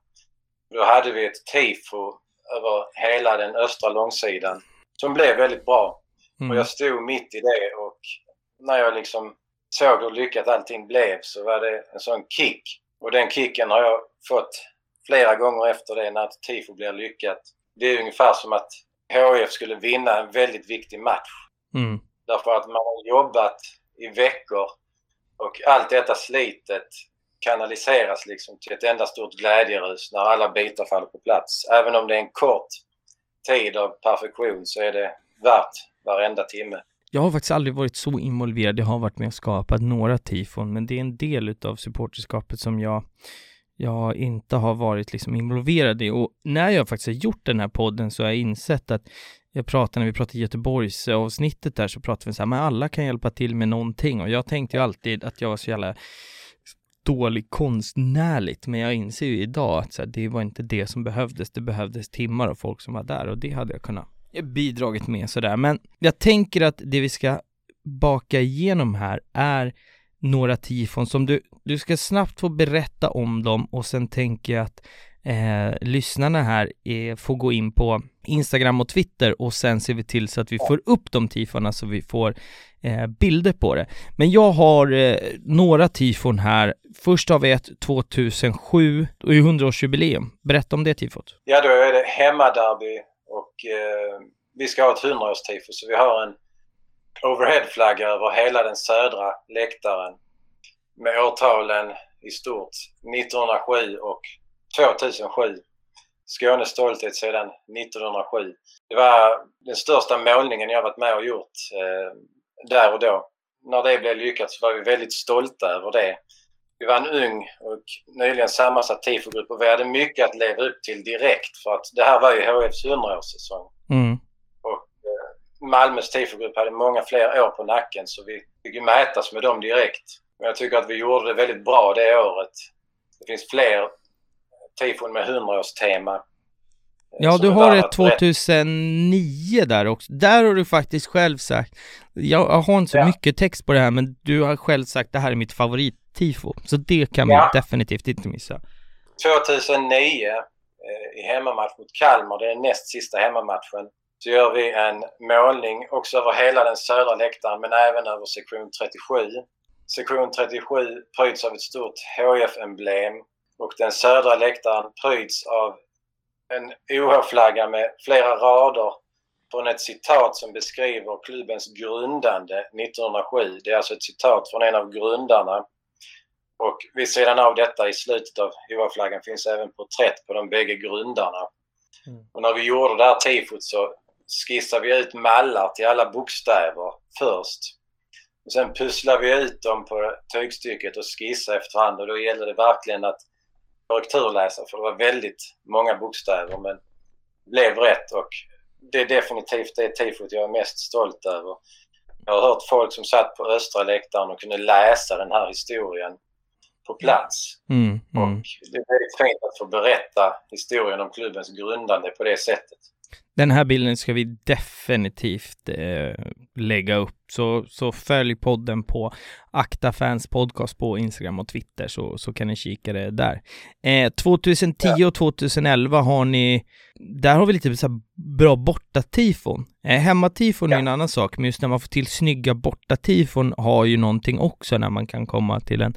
Då hade vi ett tifo över hela den östra långsidan som blev väldigt bra. Mm. Och jag stod mitt i det och när jag liksom såg hur lyckat allting blev så var det en sån kick. Och den kicken har jag fått flera gånger efter det när ett tifo blir lyckat. Det är ungefär som att HIF skulle vinna en väldigt viktig match. Mm. Därför att man har jobbat i veckor och allt detta slitet kanaliseras liksom till ett enda stort glädjerus när alla bitar faller på plats. Även om det är en kort tid av perfektion så är det värt varenda timme. Jag har faktiskt aldrig varit så involverad. Jag har varit med och skapat några tifon, men det är en del utav supporterskapet som jag, jag inte har varit liksom involverad i. Och när jag faktiskt har gjort den här podden så har jag insett att jag pratade, när vi pratade Göteborgs avsnittet där så pratade vi så här, men alla kan hjälpa till med någonting. Och jag tänkte ju alltid att jag var så jävla dålig konstnärligt, men jag inser ju idag att så här, det var inte det som behövdes. Det behövdes timmar och folk som var där och det hade jag kunnat eh, bidragit med sådär. Men jag tänker att det vi ska baka igenom här är några tifon som du, du ska snabbt få berätta om dem och sen tänker jag att eh, lyssnarna här är, får gå in på Instagram och Twitter och sen ser vi till så att vi får upp de tifona så vi får eh, bilder på det. Men jag har eh, några tifon här. Först har vi ett 2007 och 100-årsjubileum. Berätta om det tifot. Ja, då är det hemmaderby och eh, vi ska ha ett 100-årstifo så vi har en overheadflagga över hela den södra läktaren med årtalen i stort 1907 och 2007. Skånes stolthet sedan 1907. Det var den största målningen jag varit med och gjort eh, där och då. När det blev lyckat så var vi väldigt stolta över det. Vi var en ung och nyligen sammansatt tifogrupp och vi hade mycket att leva upp till direkt för att det här var ju HFs 100-årssäsong. Mm. Och eh, Malmös tifogrupp hade många fler år på nacken så vi fick ju mätas med dem direkt. Men jag tycker att vi gjorde det väldigt bra det året. Det finns fler tifon med 100-årstema. eh, Ja, som du har ett att berätta. 2009 där också. Där har du faktiskt själv sagt, jag har inte så Ja. mycket text på det här, men du har själv sagt det här är mitt favorittifo. Så det kan man Ja. definitivt inte missa. 2009 eh, i hemmamatch mot Kalmar, det är näst sista hemmamatchen, så gör vi en målning också över hela den södra läktaren men även över sektion 37. Sektion 37 pryds av ett stort HF-emblem och den södra läktaren pryds av en OH-flagga med flera rader från ett citat som beskriver klubbens grundande 1907. Det är alltså ett citat från en av grundarna. Och vid sidan av detta i slutet av OH-flaggan finns även porträtt på de bägge grundarna. Mm. Och när vi gjorde det här tifot så skissade vi ut mallar till alla bokstäver först. Och sen pusslade vi ut dem på tygstycket och skissade efterhand och då gällde det verkligen att korrekturläsa för det var väldigt många bokstäver men blev rätt och det är definitivt det tifot jag är mest stolt över. Jag har hört folk som satt på östra läktaren och kunde läsa den här historien på plats. Mm, mm. Och det är väldigt fint att få berätta historien om klubbens grundande på det sättet. Den här bilden ska vi definitivt eh, lägga upp, så, så följ podden på Akta Fans Podcast på Instagram och Twitter så, så kan ni kika det där. Eh, 2010 ja. och 2011 har ni, där har vi lite så bra bortatifon. Eh, hemmatifon ja. är en annan sak, men just när man får till snygga bortatifon har ju någonting också när man kan komma till en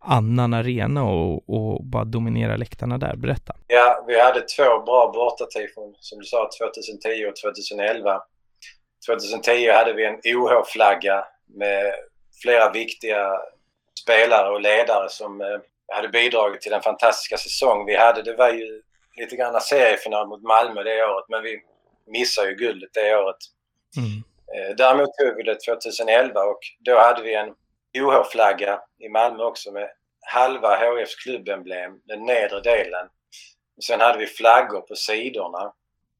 annan arena och, och bara dominera läktarna där? Berätta. Ja, vi hade två bra bortatifon som du sa 2010 och 2011. 2010 hade vi en OH-flagga med flera viktiga spelare och ledare som eh, hade bidragit till den fantastiska säsong vi hade. Det var ju lite grann seriefinal mot Malmö det året men vi missade ju guldet det året. Mm. Eh, däremot tog vi det 2011 och då hade vi en OH-flagga i Malmö också med halva HFs klubbemblem, den nedre delen. Och sen hade vi flaggor på sidorna.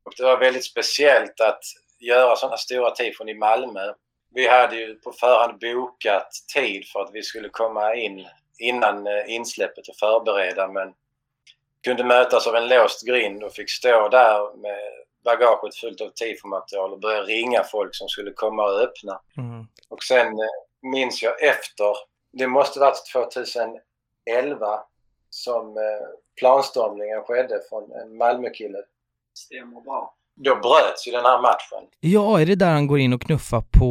Och det var väldigt speciellt att göra sådana stora tifon i Malmö. Vi hade ju på förhand bokat tid för att vi skulle komma in innan eh, insläppet och förbereda men kunde mötas av en låst grind och fick stå där med bagaget fullt av tifomaterial och börja ringa folk som skulle komma och öppna. Mm. Och sen eh, minns jag efter, det måste varit 2011 som eh, planstormningen skedde från en Malmökille. Stämmer bra. Då bröts ju den här matchen. Ja, är det där han går in och knuffar på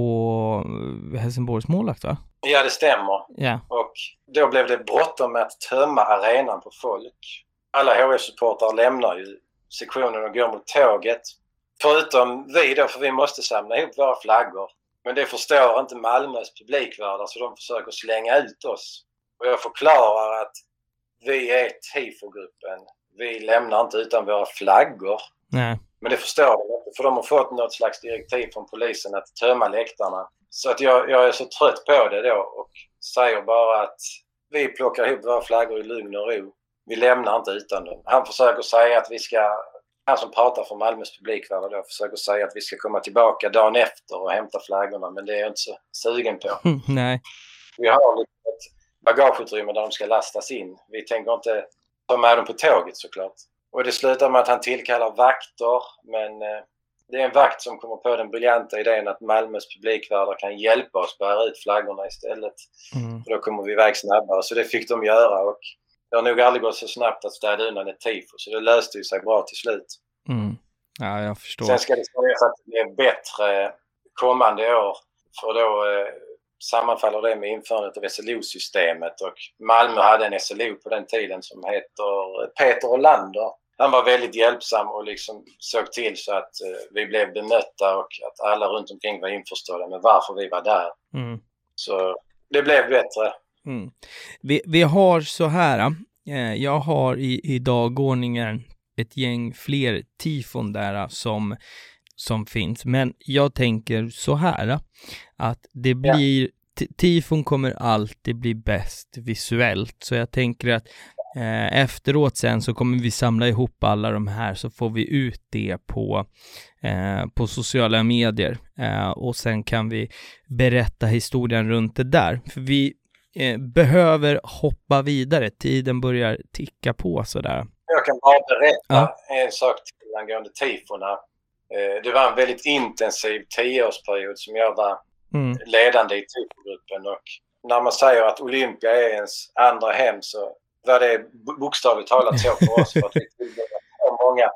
eh, Helsingborgs målvakt va? Ja, det stämmer. Ja. Och då blev det bråttom med att tömma arenan på folk. Alla HF-supportrar lämnar ju sektionen och går mot tåget. Förutom vi då, för vi måste samla ihop våra flaggor. Men det förstår inte Malmös publikvärdar så de försöker slänga ut oss. Och jag förklarar att vi är tifogruppen. Vi lämnar inte utan våra flaggor. Nej. Men det förstår de inte för de har fått något slags direktiv från polisen att tömma läktarna. Så att jag, jag är så trött på det då och säger bara att vi plockar ihop våra flaggor i lugn och ro. Vi lämnar inte utan dem. Han försöker säga att vi ska han som pratar för Malmös publikvärdar då försöker säga att vi ska komma tillbaka dagen efter och hämta flaggorna men det är jag inte så sugen på. Nej. Vi har liksom ett bagageutrymme där de ska lastas in. Vi tänker inte ta med dem på tåget såklart. Och det slutar med att han tillkallar vakter men eh, det är en vakt som kommer på den briljanta idén att Malmös publikvärdar kan hjälpa oss bära ut flaggorna istället. Mm. För då kommer vi iväg snabbare. Så det fick de göra och det har nog aldrig gått så snabbt att städa undan ett tifo så det löste ju sig bra till slut. Mm. Ja, jag förstår. Sen ska det sägas att det blir bättre kommande år för då eh, sammanfaller det med införandet av SLO-systemet och Malmö hade en SLO på den tiden som heter Peter Olander. Han var väldigt hjälpsam och liksom såg till så att eh, vi blev bemötta och att alla runt omkring var införstådda med varför vi var där. Mm. Så det blev bättre. Mm. Vi, vi har så här, eh, jag har i, i dagordningen ett gäng fler tifon där som, som finns, men jag tänker så här att det blir, ja. tifon kommer alltid bli bäst visuellt, så jag tänker att Eh, efteråt sen så kommer vi samla ihop alla de här så får vi ut det på, eh, på sociala medier eh, och sen kan vi berätta historien runt det där. För vi eh, behöver hoppa vidare. Tiden börjar ticka på sådär. Jag kan bara berätta ja. en sak till angående tifona. Eh, det var en väldigt intensiv tioårsperiod som jag var mm. ledande i tifogruppen och när man säger att Olympia är ens andra hem så var det bokstavligt talat så för oss för att vi tillbringade många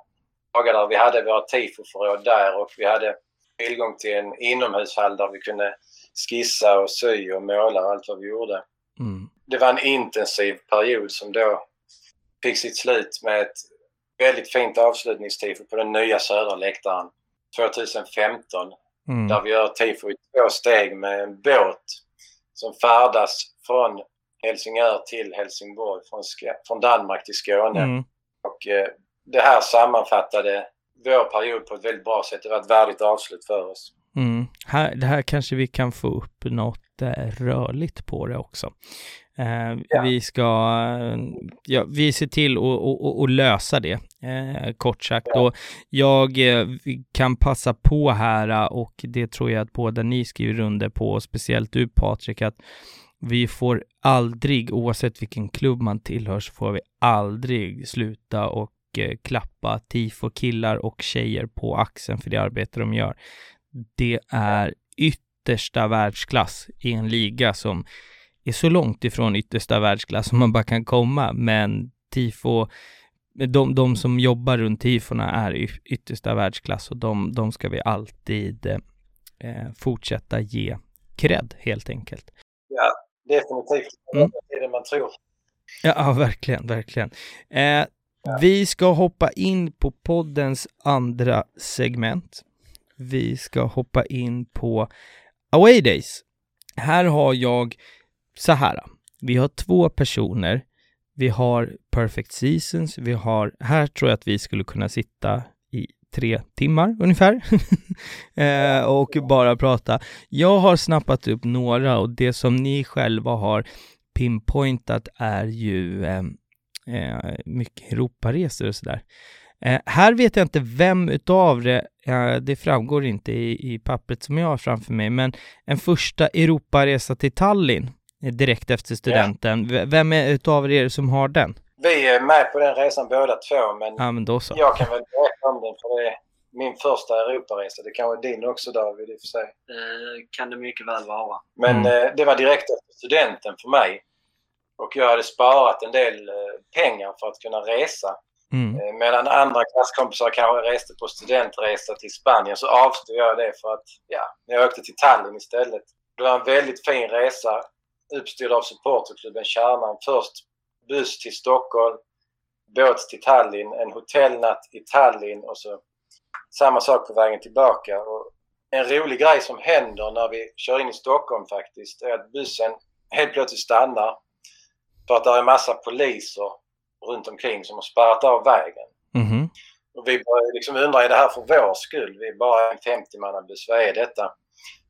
dagar där vi hade våra tifoförråd där och vi hade tillgång till en inomhushall där vi kunde skissa och sy och måla och allt vad vi gjorde. Mm. Det var en intensiv period som då fick sitt slut med ett väldigt fint avslutningstifo på den nya södra läktaren 2015. Mm. Där vi gör tifo i två steg med en båt som färdas från Helsingör till Helsingborg, från, Sk- från Danmark till Skåne. Mm. Och eh, det här sammanfattade vår period på ett väldigt bra sätt. Det var ett värdigt avslut för oss. Mm. Här, det här kanske vi kan få upp något eh, rörligt på det också. Eh, Ja. Vi ska, ja, vi ser till att- lösa det, eh, kort sagt. Ja. Och jag eh, kan passa på här, eh, och det tror jag att båda ni skriver under på, speciellt du Patrik, att vi får aldrig, oavsett vilken klubb man tillhör, så får vi aldrig sluta och eh, klappa tifo-killar och tjejer på axeln för det arbete de gör. Det är yttersta världsklass i en liga som är så långt ifrån yttersta världsklass som man bara kan komma, men tifo, de, de som jobbar runt tifona är yttersta världsklass och de, de ska vi alltid eh, fortsätta ge cred helt enkelt. Definitivt. Mm. Det är det man tror. Ja, ja verkligen, verkligen. Eh, Vi ska hoppa in på poddens andra segment. Vi ska hoppa in på Away Days. Här har jag så här. Vi har två personer. Vi har Perfect Seasons. Vi har, här tror jag att vi skulle kunna sitta i tre timmar ungefär eh, och bara prata. Jag har snappat upp några och det som ni själva har pinpointat är ju eh, eh mycket Europaresor och sådär. Eh, här vet jag inte vem utav det, eh, det framgår inte i, i pappret som jag har framför mig, men en första Europaresa till Tallinn eh, direkt efter studenten. V- Vem är utav er som har den? Vi är med på den resan båda två men Ja, men då så. jag kan väl berätta om den för det är min första Europaresa. Det kanske är din också David i och för sig. Eh, kan det mycket väl vara. Men Mm. eh, det var direkt efter studenten för mig. Och jag hade sparat en del eh, pengar för att kunna resa. Mm. Eh, medan andra klasskompisar kanske reste på studentresa till Spanien så avstod jag det för att ja, jag åkte till Tallinn istället. Det var en väldigt fin resa uppstyrd av supporterklubben Kärnan. Först buss till Stockholm, båt till Tallinn, en hotellnatt i Tallinn och så samma sak på vägen tillbaka. Och en rolig grej som händer när vi kör in i Stockholm faktiskt är att bussen helt plötsligt stannar för att det är massa poliser runt omkring som har spärrat av vägen. Mhm. Och vi börjar liksom undra, är det här för vår skull? Vi är bara en 50-mannabuss, vad är detta?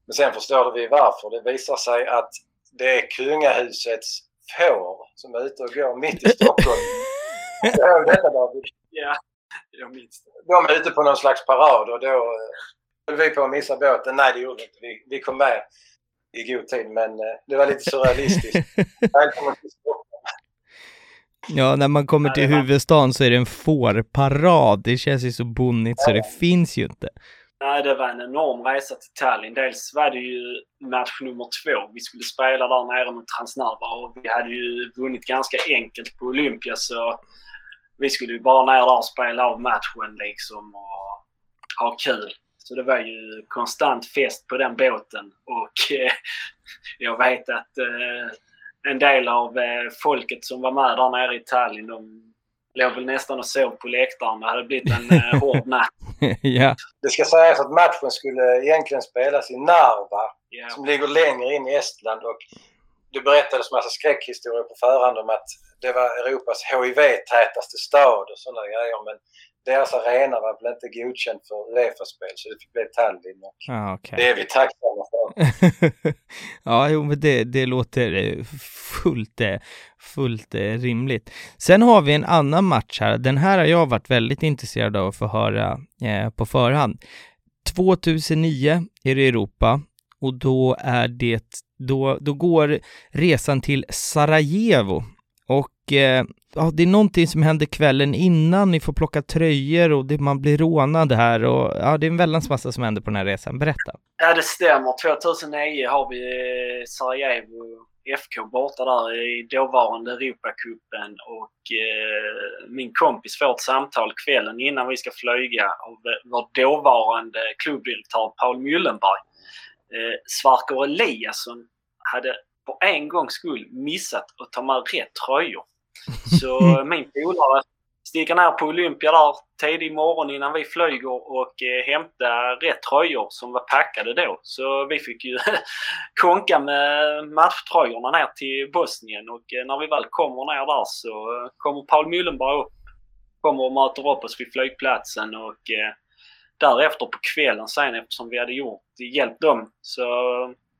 Men sen förstår vi varför. Det visar sig att det är kungahusets får som är ute och går mitt i Stockholm. Detta David. Ja, jag minns det. De är ute på någon slags parad och då höll vi på att missa båten. Nej, det gjorde vi inte. Vi, vi kom med i god tid, men eh, det var lite surrealistiskt. Välkommen till Stockholm. Ja, när man kommer till huvudstaden så är det en fårparad. Det känns ju så bonnigt så det finns ju inte. Nej, det var en enorm resa till Tallinn. Dels var det ju match nummer två. Vi skulle spela där nere mot Transnava och vi hade ju vunnit ganska enkelt på Olympia så vi skulle ju bara ner där och spela av matchen liksom och ha kul. Så det var ju konstant fest på den båten och eh, jag vet att eh, en del av eh, folket som var med där nere i Tallinn de låg väl nästan och sov på läktaren. Det hade blivit en eh, hård natt. ja. Det ska sägas att matchen skulle egentligen spelas i Narva Ja. som ligger längre in i Estland och det berättades massa skräckhistorier på förhand om att det var Europas HIV-tätaste stad och sådana grejer men deras arena var väl inte godkänd för Uefa-spel så det fick bli Tallinn och Ja, okej. det är vi tacksamma för. ja, jo, men det, det låter eh, fullt, eh, fullt eh, rimligt. Sen har vi en annan match här. Den här har jag varit väldigt intresserad av att få höra eh, på förhand. 2009 är det Europa och då är det, då, då går resan till Sarajevo och eh, ja, det är någonting som händer kvällen innan, ni får plocka tröjor och det, man blir rånad här och ja, det är en väldans massa som händer på den här resan. Berätta. Ja, det stämmer. 2009 har vi eh, Sarajevo FK borta där i dåvarande Europacupen och eh, min kompis får ett samtal kvällen innan vi ska flyga av eh, vår dåvarande klubbdirektör Paul Müllenberg. Eh, Svarker Eliasson hade på en gångs skull missat att ta med rätt tröjor. Så min polare sticker ner på Olympia där tidig morgon innan vi flyger och eh, hämta rätt tröjor som var packade då. Så vi fick ju konka med matchtröjorna ner till Bosnien och eh, när vi väl kommer ner där så kommer Paul Müllenberg upp, kommer och möter upp oss vid flygplatsen och eh, därefter på kvällen sen eftersom vi hade gjort, hjälpt dem så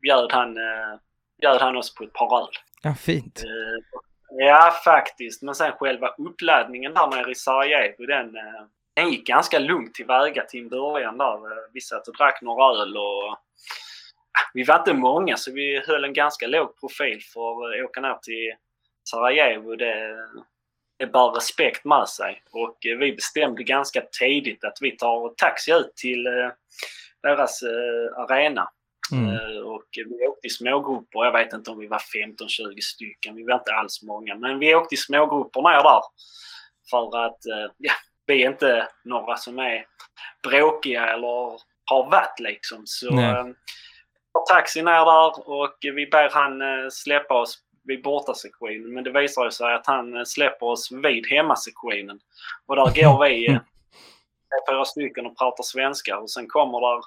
bjöd han, eh, bjöd han oss på ett par öl. Ja, fint. Eh, Ja, faktiskt. Men sen själva uppladdningen där nere i Sarajevo, den, eh, den gick ganska lugnt tillväga till en början där. Eh, vi satt och drack några öl och vi var inte många så vi höll en ganska låg profil för att åka ner till Sarajevo. Det, det bär respekt med sig och eh, vi bestämde ganska tidigt att vi tar taxi ut till deras arena Mm. Eh, och vi åkte i smågrupper. Jag vet inte om vi var 15-20 stycken. Vi var inte alls många. Men vi åkte i smågrupper ner där. För att eh, ja, vi är inte några som är bråkiga eller har varit liksom. Så eh, taxi ner där och vi ber han släppa oss vid bortasektionen. Men det visar sig att han släpper oss vid hemmasektionen. Och där går vi fyra stycken och pratar svenska och sen kommer där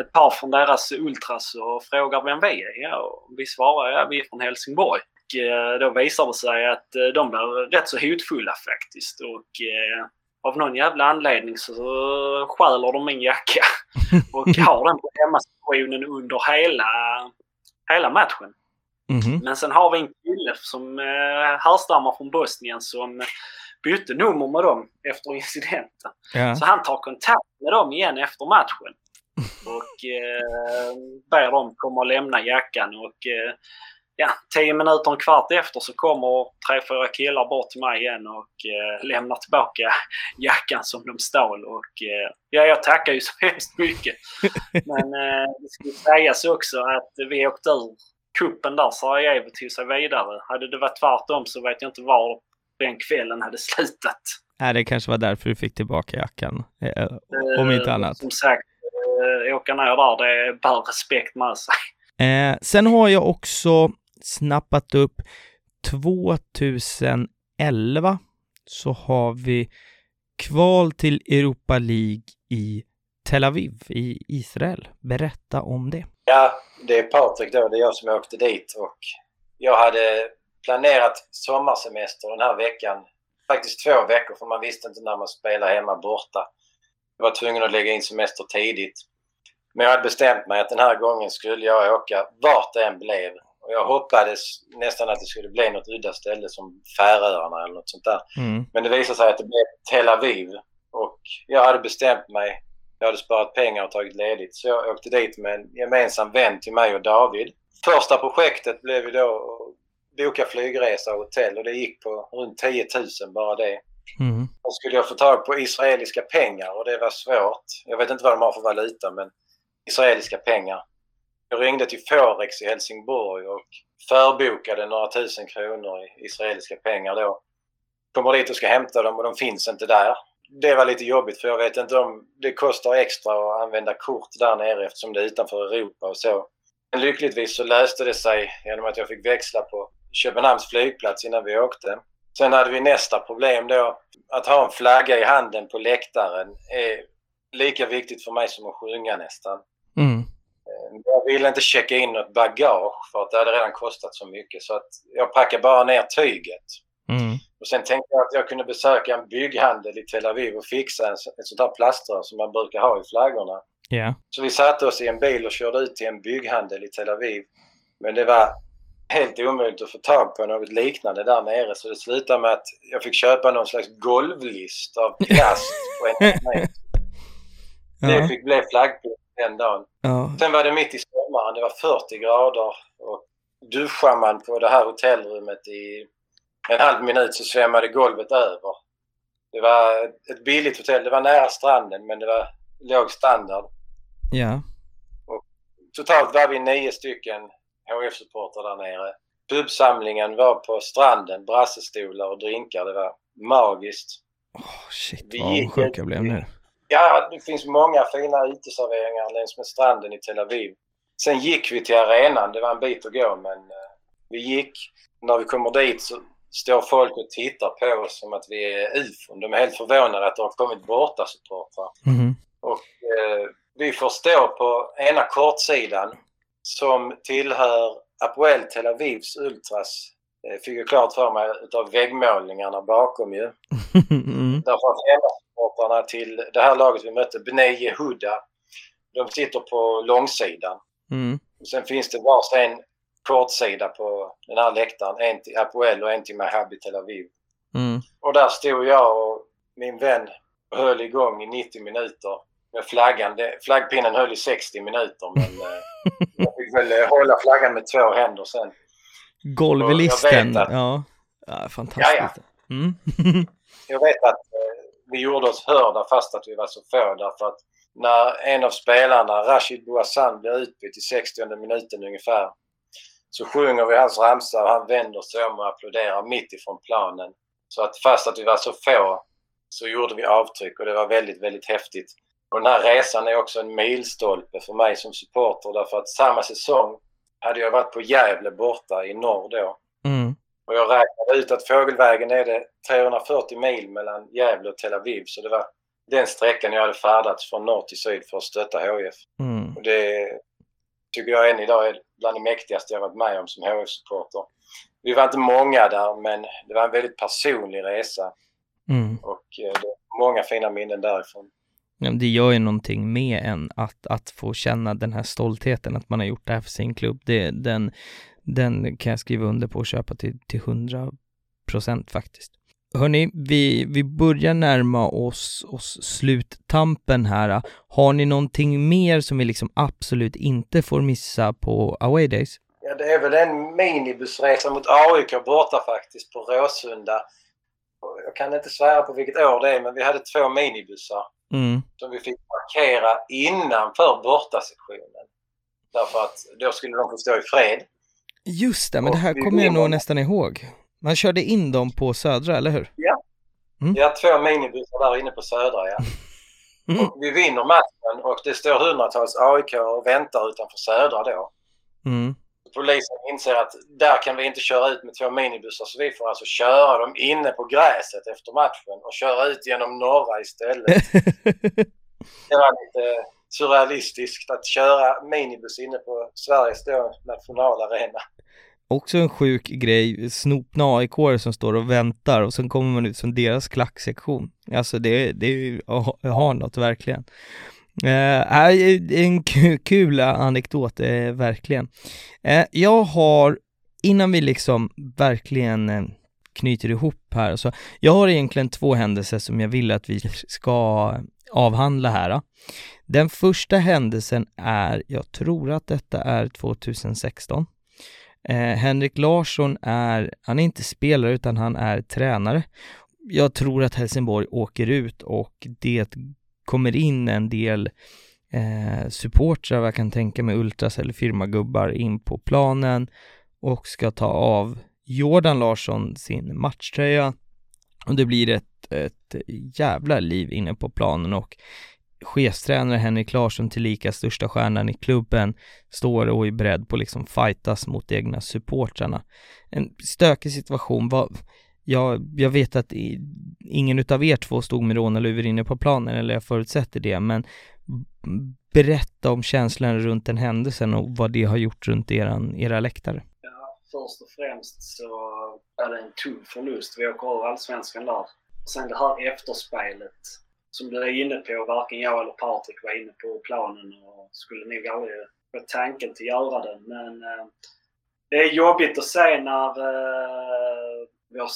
ett par från deras ultras och frågar vem vi är. Ja, och vi svarar ja, vi är från Helsingborg. Och eh, då visar det sig att eh, de blir rätt så hotfulla faktiskt. Och eh, av någon jävla anledning så stjäler de min jacka och har den på hemmastationen under hela, hela matchen. Mm -hmm. Men sen har vi en kille som härstammar från Bosnien som bytte nummer med dem efter incidenten. Ja. Så han tar kontakt med dem igen efter matchen. Och eh, ber dem komma och lämna jackan. Och eh, ja, tio minuter, en kvart efter så kommer tre, fyra killar bort till mig igen och eh, lämnar tillbaka jackan som de stal. Och eh, ja, jag tackar ju så hemskt mycket. Men eh, det ska sägas också att vi åkte ur kuppen där, Sarajevo tog sig vidare. Hade det varit tvärtom så vet jag inte var den kvällen hade slutat. Nej, det kanske var därför du fick tillbaka jackan, eh, om inte annat. Som sagt, eh, åka ner där, det bär respekt med sig. Eh, sen har jag också snappat upp 2011 så har vi kval till Europa League i Tel Aviv i Israel. Berätta om det. Ja, det är Patrik då, det är jag som åkte dit och jag hade planerat sommarsemester den här veckan. Faktiskt två veckor för man visste inte när man spelade hemma borta. Jag var tvungen att lägga in semester tidigt. Men jag hade bestämt mig att den här gången skulle jag åka vart det än blev. Och jag hoppades nästan att det skulle bli något udda ställe som Färöarna eller något sånt där. Mm. Men det visade sig att det blev Tel Aviv. Och jag hade bestämt mig. Jag hade sparat pengar och tagit ledigt. Så jag åkte dit med en gemensam vän till mig och David. Första projektet blev ju då boka flygresa och hotell och det gick på runt 10 000 bara det. Mm. Då skulle jag få tag på israeliska pengar och det var svårt. Jag vet inte vad de har för valuta men israeliska pengar. Jag ringde till Forex i Helsingborg och förbokade några tusen kronor i israeliska pengar då. Kommer dit och ska hämta dem och de finns inte där. Det var lite jobbigt för jag vet inte om det kostar extra att använda kort där nere eftersom det är utanför Europa och så. Men lyckligtvis så löste det sig genom att jag fick växla på Köpenhamns flygplats innan vi åkte. Sen hade vi nästa problem då. Att ha en flagga i handen på läktaren är lika viktigt för mig som att sjunga nästan. Mm. Eh, jag ville inte checka in något bagage för att det hade redan kostat så mycket så att jag packade bara ner tyget. Mm. Och sen tänkte jag att jag kunde besöka en bygghandel i Tel Aviv och fixa en, ett sånt här plaströr som man brukar ha i flaggorna. Yeah. Så vi satte oss i en bil och körde ut till en bygghandel i Tel Aviv. Men det var helt omöjligt att få tag på något liknande där nere så det slutade med att jag fick köpa någon slags golvlist av plast på en Det fick bli flaggpinne den dagen. Ja. Sen var det mitt i sommaren, det var 40 grader och duschar man på det här hotellrummet i en halv minut så svämmade golvet över. Det var ett billigt hotell, det var nära stranden men det var låg standard. Ja. Och totalt var vi nio stycken HF-supportrar där nere. pubsamlingen var på stranden, brassestolar och drinkar. Det var magiskt. Oh, shit, Vi vad ett- jag blev nu. Ja, det finns många fina uteserveringar längs med stranden i Tel Aviv. Sen gick vi till arenan. Det var en bit att gå men eh, vi gick. När vi kommer dit så står folk och tittar på oss som att vi är ufon. De är helt förvånade att det har kommit bortasupportrar. Mhm. Och eh, vi får stå på ena kortsidan som tillhör Apoel Tel Avivs Ultras. Det fick jag klart för mig utav väggmålningarna bakom ju. mm. Därför att hemmasupportrarna till det här laget vi mötte, Bnei Yehuda, de sitter på långsidan. Mm. Och sen finns det varsin kortsida på den här läktaren. En till Apoel och en till Maccabi Tel Aviv. Mm. Och där stod jag och min vän och höll igång i 90 minuter med flaggan. Flaggpinnen höll i 60 minuter men eh, jag fick väl eh, hålla flaggan med två händer sen. Golvelisten. Att- Ja. ja, fantastiskt. Mm. Jag vet att eh, vi gjorde oss hörda fast att vi var så få därför att när en av spelarna, Rashid Bouassan, blir utbytt i 60 minuten ungefär så sjunger vi hans ramsa och han vänder sig om och applåderar mitt ifrån planen. Så att fast att vi var så få så gjorde vi avtryck och det var väldigt, väldigt häftigt. Och den här resan är också en milstolpe för mig som supporter därför att samma säsong hade jag varit på Gävle borta i norr då. Mm. Och jag räknade ut att fågelvägen är det 340 mil mellan Gävle och Tel Aviv. Så det var den sträckan jag hade färdats från norr till syd för att stötta HIF. Mm. Och det tycker jag än idag är bland det mäktigaste jag varit med om som HIF-supporter. Vi var inte många där men det var en väldigt personlig resa Mm. och eh, det är många fina minnen därifrån. Det gör ju någonting med en att, att få känna den här stoltheten att man har gjort det här för sin klubb. Det, den, den kan jag skriva under på och köpa till, till 100 procent faktiskt. Hörni, vi, vi börjar närma oss, oss sluttampen här. Har ni någonting mer som vi liksom absolut inte får missa på away days? Ja, det är väl en minibussresa mot AIK borta faktiskt på Råsunda. Jag kan inte svära på vilket år det är men vi hade två minibussar. Mm. som vi fick markera innanför bortasektionen. Därför att då skulle de få stå i fred. Just det, men det Och här vi kommer jag nog nästan ihåg. Man körde in dem på Södra, eller hur? Mm. Vi har två minibussar där inne på Södra, ja. Mm. Och vi vinner matchen och det står hundratals AIK och väntar utanför Södra då. Mm. Polisen inser att där kan vi inte köra ut med två minibussar så vi får alltså köra dem inne på gräset efter matchen och köra ut genom norra istället. Det var lite surrealistiskt att köra minibuss inne på Sveriges då nationalarena. Också en sjuk grej, snopna aik som står och väntar och sen kommer man ut som deras klacksektion. Alltså det, det är ju, har något verkligen. Eh, en kul anekdot, eh, verkligen. Eh, jag har, innan vi liksom verkligen eh, knyter ihop här, så jag har egentligen två händelser som jag vill att vi ska avhandla här. Den första händelsen är, jag tror att detta är 2016. Eh, Henrik Larsson är, han är inte spelare utan han är tränare. Jag tror att Helsingborg åker ut och det kommer in en del eh, supportrar, vad jag kan tänka mig, ultras eller firmagubbar in på planen och ska ta av Jordan Larsson sin matchtröja och det blir ett, ett jävla liv inne på planen och chefstränare Henrik Larsson, tillika största stjärnan i klubben, står och är beredd på att liksom fightas mot de egna supportrarna. En stökig situation. Vad, jag, jag vet att i, ingen utav er två stod med rånarluvor inne på planen, eller jag förutsätter det, men berätta om känslan runt den händelsen och vad det har gjort runt eran, era läktare. Ja, först och främst så är det en tung förlust. Vi åker ur Allsvenskan där. Sen det här efterspelet som du är inne på, varken jag eller Patrik var inne på planen och skulle nog aldrig få tanken till att göra det. Men eh, det är jobbigt att se när eh, vår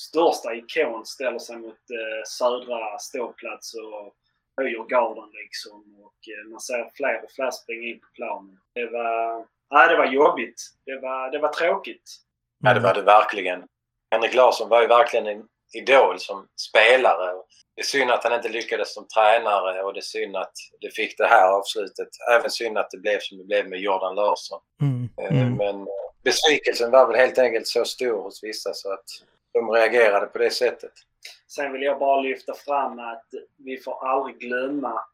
största ikon ställer sig mot eh, södra ståplats och höjer garden liksom. Och eh, man ser fler och fler springa in på planen. Det var, nej, det var jobbigt. Det var, det var tråkigt. Ja, det var det verkligen. Henrik Larsson var ju verkligen en idol som spelare. Det är synd att han inte lyckades som tränare och det är synd att det fick det här avslutet. Även synd att det blev som det blev med Jordan Larsson. Mm. Eh, Mm. Men eh, besvikelsen var väl helt enkelt så stor hos vissa så att de reagerade på det sättet. Sen vill jag bara lyfta fram att vi får aldrig glömma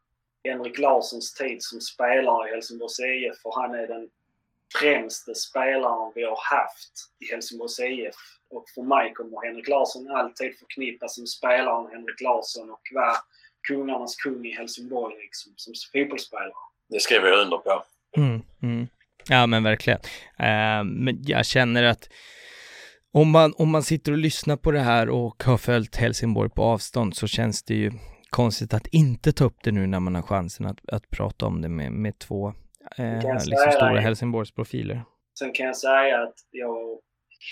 Henrik Larssons tid som spelare i Helsingborgs IF för han är den främste spelaren vi har haft i Helsingborgs IF. Och för mig kommer Henrik Larsson alltid förknippas som spelaren Henrik Larsson och vara kungarnas kung i Helsingborg liksom, som fotbollsspelare. Det skriver jag under på. Mm, mm. Ja men verkligen. Uh, men jag känner att om man, om man sitter och lyssnar på det här och har följt Helsingborg på avstånd så känns det ju konstigt att inte ta upp det nu när man har chansen att, att prata om det med, med två eh, liksom stora Helsingborgsprofiler. Sen kan jag säga att jag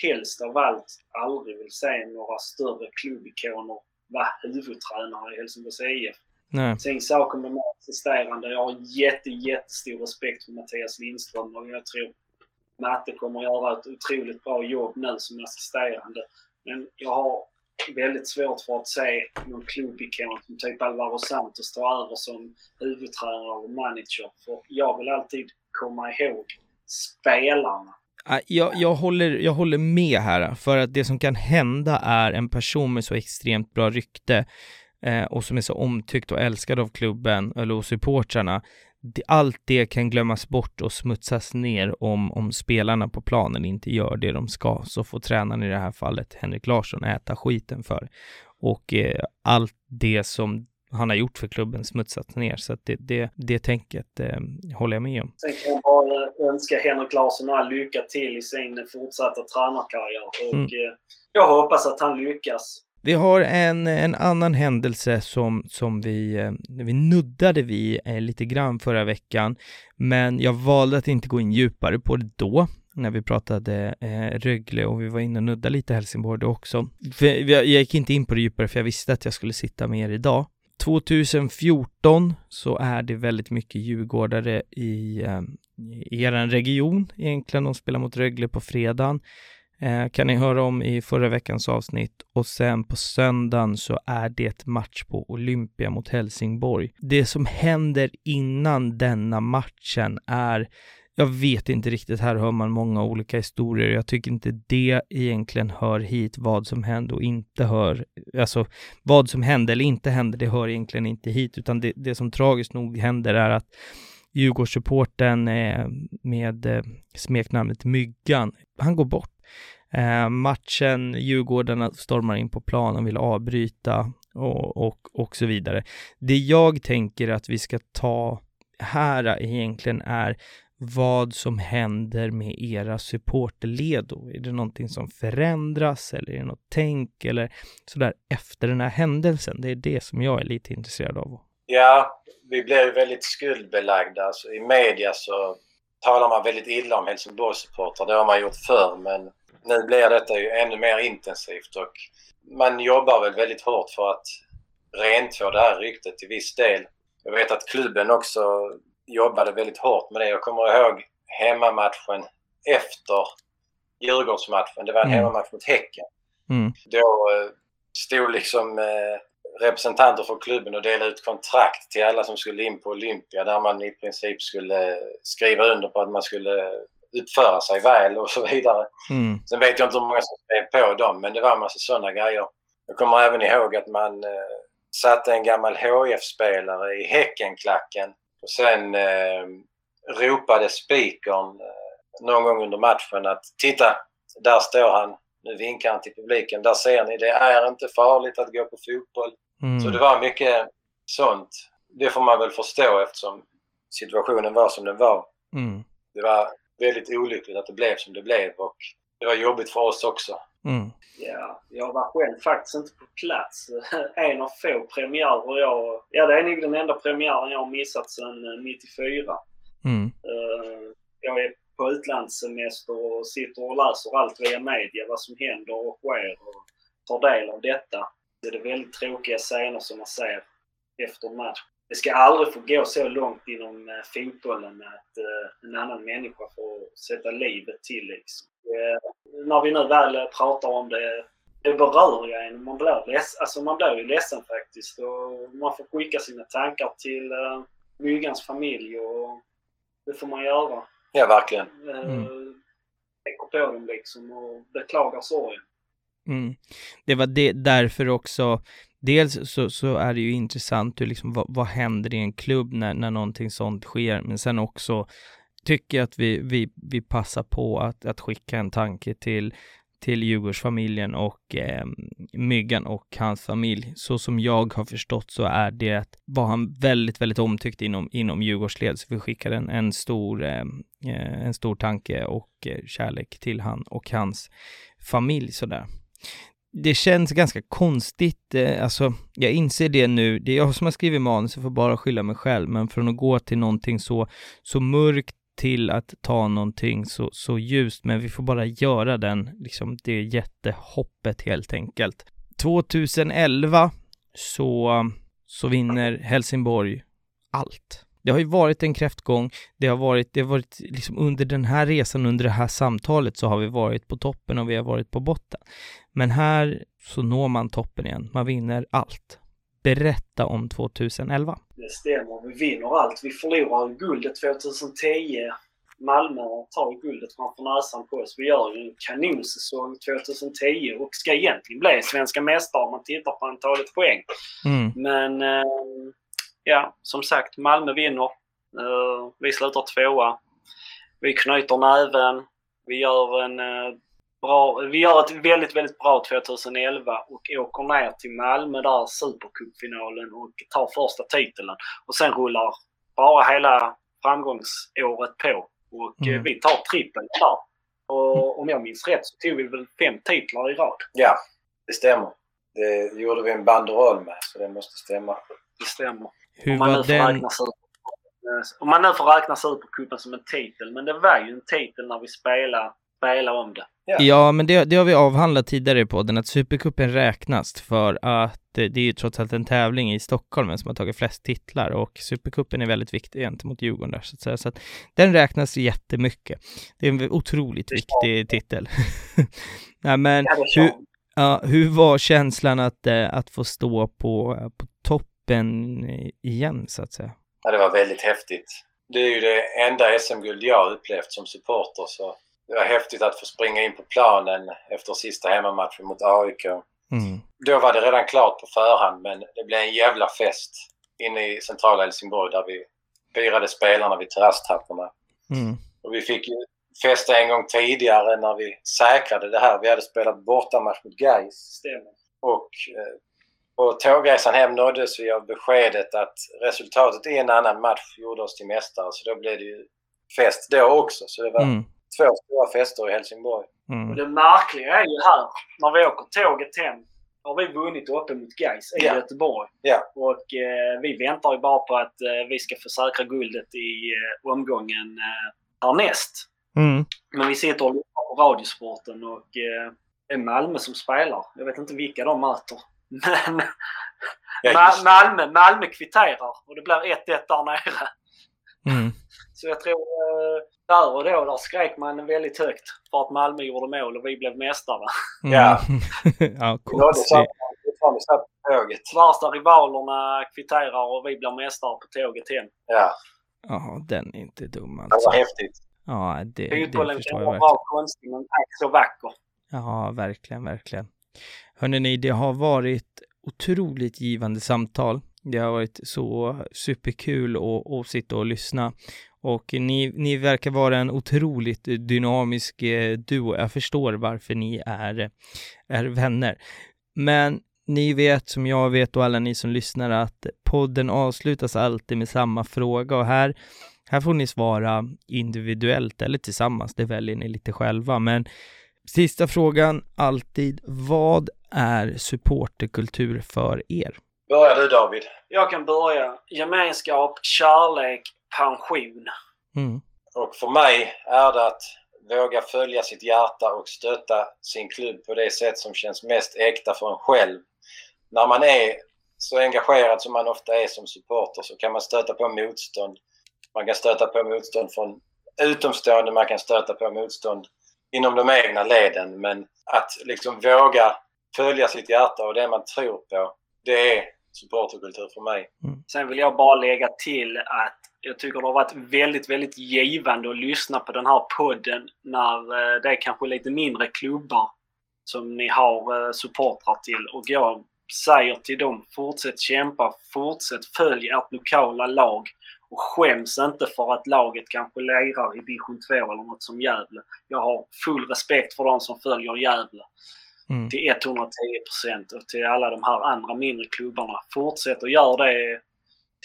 helst av allt aldrig vill se några större klubbikoner vara huvudtränare i Helsingborgs IF. Nej. Sen saken med assisterande. Jag har jätte, jättestor respekt för Mattias Lindström och jag tror Matte kommer att göra ett otroligt bra jobb nu som assisterande. Men jag har väldigt svårt för att se någon klubbikon som typ Alvaro Santos ta över som huvudtränare och manager. För jag vill alltid komma ihåg spelarna. Jag, jag, håller, jag håller med här, för att det som kan hända är en person med så extremt bra rykte eh, och som är så omtyckt och älskad av klubben eller supportrarna allt det kan glömmas bort och smutsas ner om, om spelarna på planen inte gör det de ska, så får tränaren i det här fallet, Henrik Larsson, äta skiten för. Och eh, allt det som han har gjort för klubben smutsats ner, så att det, det, det tänket eh, håller jag med om. Sen kan jag bara önska Henrik Larsson all lycka till i sin fortsatta tränarkarriär och mm. eh, jag hoppas att han lyckas. Vi har en, en annan händelse som, som vi, eh, vi nuddade vid eh, lite grann förra veckan, men jag valde att inte gå in djupare på det då, när vi pratade eh, Rögle och vi var inne och nuddade lite Helsingborg då också. För jag, jag gick inte in på det djupare för jag visste att jag skulle sitta med er idag. 2014 så är det väldigt mycket djurgårdare i, eh, i er region egentligen. De spelar mot Rögle på fredagen eh, kan ni höra om i förra veckans avsnitt och sen på söndagen så är det match på Olympia mot Helsingborg. Det som händer innan denna matchen är jag vet inte riktigt, här hör man många olika historier. Jag tycker inte det egentligen hör hit vad som hände och inte hör, alltså vad som hände eller inte hände, det hör egentligen inte hit, utan det, det som tragiskt nog händer är att Djurgårdssupporten eh, med eh, smeknamnet Myggan, han går bort Eh, matchen, Djurgården stormar in på planen, vill avbryta och, och, och så vidare. Det jag tänker att vi ska ta här egentligen är vad som händer med era supporterled Är det någonting som förändras eller är det något tänk eller sådär efter den här händelsen? Det är det som jag är lite intresserad av. Ja, vi blir väldigt skuldbelagda. Alltså, I media så talar man väldigt illa om Helsingborgssupportrar. Det har man gjort förr men nu blir detta ju ännu mer intensivt och man jobbar väl väldigt hårt för att rentvå det här ryktet till viss del. Jag vet att klubben också jobbade väldigt hårt med det. Jag kommer ihåg hemmamatchen efter Djurgårdsmatchen. Det var en mm. hemmamatch mot Häcken. Mm. Då eh, stod liksom eh, representanter för klubben och delade ut kontrakt till alla som skulle in på Olympia där man i princip skulle skriva under på att man skulle uppföra sig väl och så vidare. Mm. Sen vet jag inte hur många som skrev på dem men det var en massa sådana grejer. Jag kommer även ihåg att man eh, satte en gammal HF-spelare i Häckenklacken och sen eh, ropade spikern eh, någon gång under matchen att titta, där står han. Nu vinkar han till publiken. Där ser ni, det är inte farligt att gå på fotboll. Mm. Så det var mycket sånt. Det får man väl förstå eftersom situationen var som den var. Mm. Det var väldigt olyckligt att det blev som det blev och det var jobbigt för oss också. Mm. Ja, jag var själv faktiskt inte på plats. En av få premiärer jag... Ja, det är nog den enda premiären jag har missat sedan 94. Mm. Uh, jag är på utlandssemester och sitter och läser allt via media, vad som händer och sker och tar del av detta. Det är väldigt tråkiga scener som man ser efter match det ska aldrig få gå så långt inom eh, fotbollen att eh, en annan människa får sätta livet till. Liksom. Eh, när vi nu väl pratar om det, det berör ju en. Man blir, leds, alltså man blir ju ledsen faktiskt. Och man får skicka sina tankar till Myggans familj och det får man göra. Ja, verkligen. Mm. tänker på dem liksom och beklagar sorgen. Mm. Det var det, därför också, dels så, så är det ju intressant hur liksom, vad, vad händer i en klubb när, när någonting sånt sker, men sen också tycker jag att vi, vi, vi passar på att, att skicka en tanke till till Djurgårdsfamiljen och eh, Myggan och hans familj. Så som jag har förstått så är det, var han väldigt, väldigt omtyckt inom, inom Djurgårdsled. Så vi skickar en, en, stor, ehm, eh, en stor tanke och eh, kärlek till han och hans familj sådär. Det känns ganska konstigt, eh, alltså jag inser det nu, det är jag som har skrivit manus, jag får bara skylla mig själv, men från att gå till någonting så, så mörkt till att ta någonting så, så ljust, men vi får bara göra den, liksom det jättehoppet helt enkelt. 2011 så, så vinner Helsingborg allt. Det har ju varit en kräftgång, det har varit, det har varit liksom under den här resan, under det här samtalet så har vi varit på toppen och vi har varit på botten. Men här så når man toppen igen, man vinner allt. Berätta om 2011. Det stämmer, vi vinner allt. Vi förlorar guldet 2010. Malmö tar guldet framför näsan på oss. Vi gör ju en kanonsäsong 2010 och ska egentligen bli svenska mästare om man tittar på antalet poäng. Mm. Men eh, ja, som sagt, Malmö vinner. Eh, vi slutar tvåa. Vi knyter näven. Vi gör en eh, bra, vi gör ett väldigt, väldigt bra 2011 och åker ner till Malmö där, Supercupfinalen och tar första titeln. Och sen rullar bara hela framgångsåret på. Och mm. vi tar trippeln där. Och om jag minns rätt så tog vi väl fem titlar i rad. Ja, det stämmer. Det gjorde vi en banderoll med, så det måste stämma. Det stämmer. Hur om man var den... Om man nu får räkna Supercupen som en titel, men det var ju en titel när vi spelade, spelade om det. Ja, ja men det, det, har vi avhandlat tidigare i podden, att Supercupen räknas för att det är ju trots allt en tävling i Stockholm som har tagit flest titlar och Supercupen är väldigt viktig gentemot Djurgården där så att säga. Så att den räknas jättemycket. Det är en otroligt viktig titel. Nej, men hur, ja, hur var känslan att, eh, att få stå på, på toppen igen så att säga? Ja, det var väldigt häftigt. Det är ju det enda SM-guld jag upplevt som supporter så det var häftigt att få springa in på planen efter sista hemmamatchen mot AIK. Mm. Då var det redan klart på förhand men det blev en jävla fest inne i centrala Helsingborg där vi firade spelarna vid terrasstrapporna. Mm. Och vi fick festa en gång tidigare när vi säkrade det här. Vi hade spelat bortamatch mot Gais. Och eh, på tågresan hem nåddes vi av beskedet att resultatet i en annan match gjorde oss till mästare. Så då blev det ju fest då också. Så det var mm två stora fester i Helsingborg. Mm. Och det märkliga är ju här, när vi åker tåget hem, har vi vunnit uppe mot Gais i yeah. Göteborg. Yeah. Och eh, vi väntar ju bara på att eh, vi ska få säkra guldet i eh, omgången eh, härnäst. Mm. Men vi sitter och lyssnar på Radiosporten och eh, det är Malmö som spelar. Jag vet inte vilka de möter. Men ja, Malmö, Malmö kvitterar och det blir 1-1 där nere. Mm. Så jag tror eh, där och då där skrek man väldigt högt för att Malmö gjorde mål och vi blev mästare. Mm. Ja. ja, konstigt. Värsta rivalerna kvitterar och vi blir mästare på tåget hem. Ja. Ja, den är inte dum alltså. Det var häftigt. Ja, det, Fotbollen kan vara bra konstig men tack så vacker. Ja, verkligen, verkligen. Hörrni, det har varit otroligt givande samtal. Det har varit så superkul att, att sitta och lyssna. Och ni, ni verkar vara en otroligt dynamisk eh, duo. Jag förstår varför ni är, är vänner. Men ni vet som jag vet och alla ni som lyssnar att podden avslutas alltid med samma fråga och här, här får ni svara individuellt eller tillsammans, det väljer ni lite själva. Men sista frågan alltid, vad är supporterkultur för er? Börja du David? Jag kan börja. Gemenskap, kärlek, pension. Mm. Och för mig är det att våga följa sitt hjärta och stötta sin klubb på det sätt som känns mest äkta för en själv. När man är så engagerad som man ofta är som supporter så kan man stöta på motstånd. Man kan stöta på motstånd från utomstående, man kan stöta på motstånd inom de egna leden. Men att liksom våga följa sitt hjärta och det man tror på, det är supporterkultur för mig. Mm. Sen vill jag bara lägga till att jag tycker det har varit väldigt, väldigt givande att lyssna på den här podden när eh, det är kanske lite mindre klubbar som ni har eh, supportrar till. Och jag säger till dem, fortsätt kämpa, fortsätt följ ert lokala lag och skäms inte för att laget kanske lirar i division 2 eller något som Gävle. Jag har full respekt för de som följer Gävle. Mm. Till 110 procent och till alla de här andra mindre klubbarna. Fortsätt och gör det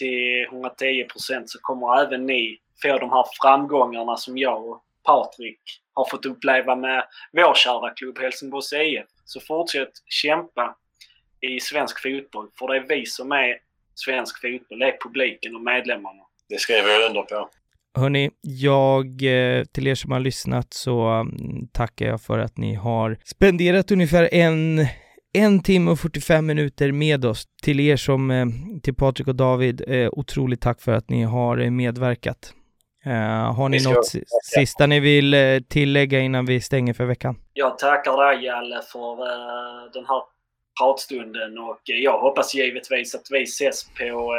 110 procent så kommer även ni få de här framgångarna som jag och Patrik har fått uppleva med vår kära klubb Helsingborgs IF. Så fortsätt kämpa i svensk fotboll. För det är vi som är svensk fotboll. Det är publiken och medlemmarna. Det skriver jag under på. Hörni, jag, eh, till er som har lyssnat så mm, tackar jag för att ni har spenderat ungefär en, en timme och 45 minuter med oss. Till er som, eh, till Patrik och David, eh, otroligt tack för att ni har medverkat. har ni något sista ni vill tillägga innan vi stänger för veckan? Jag tackar dig Jalle för den här pratstunden och jag hoppas givetvis att vi ses på,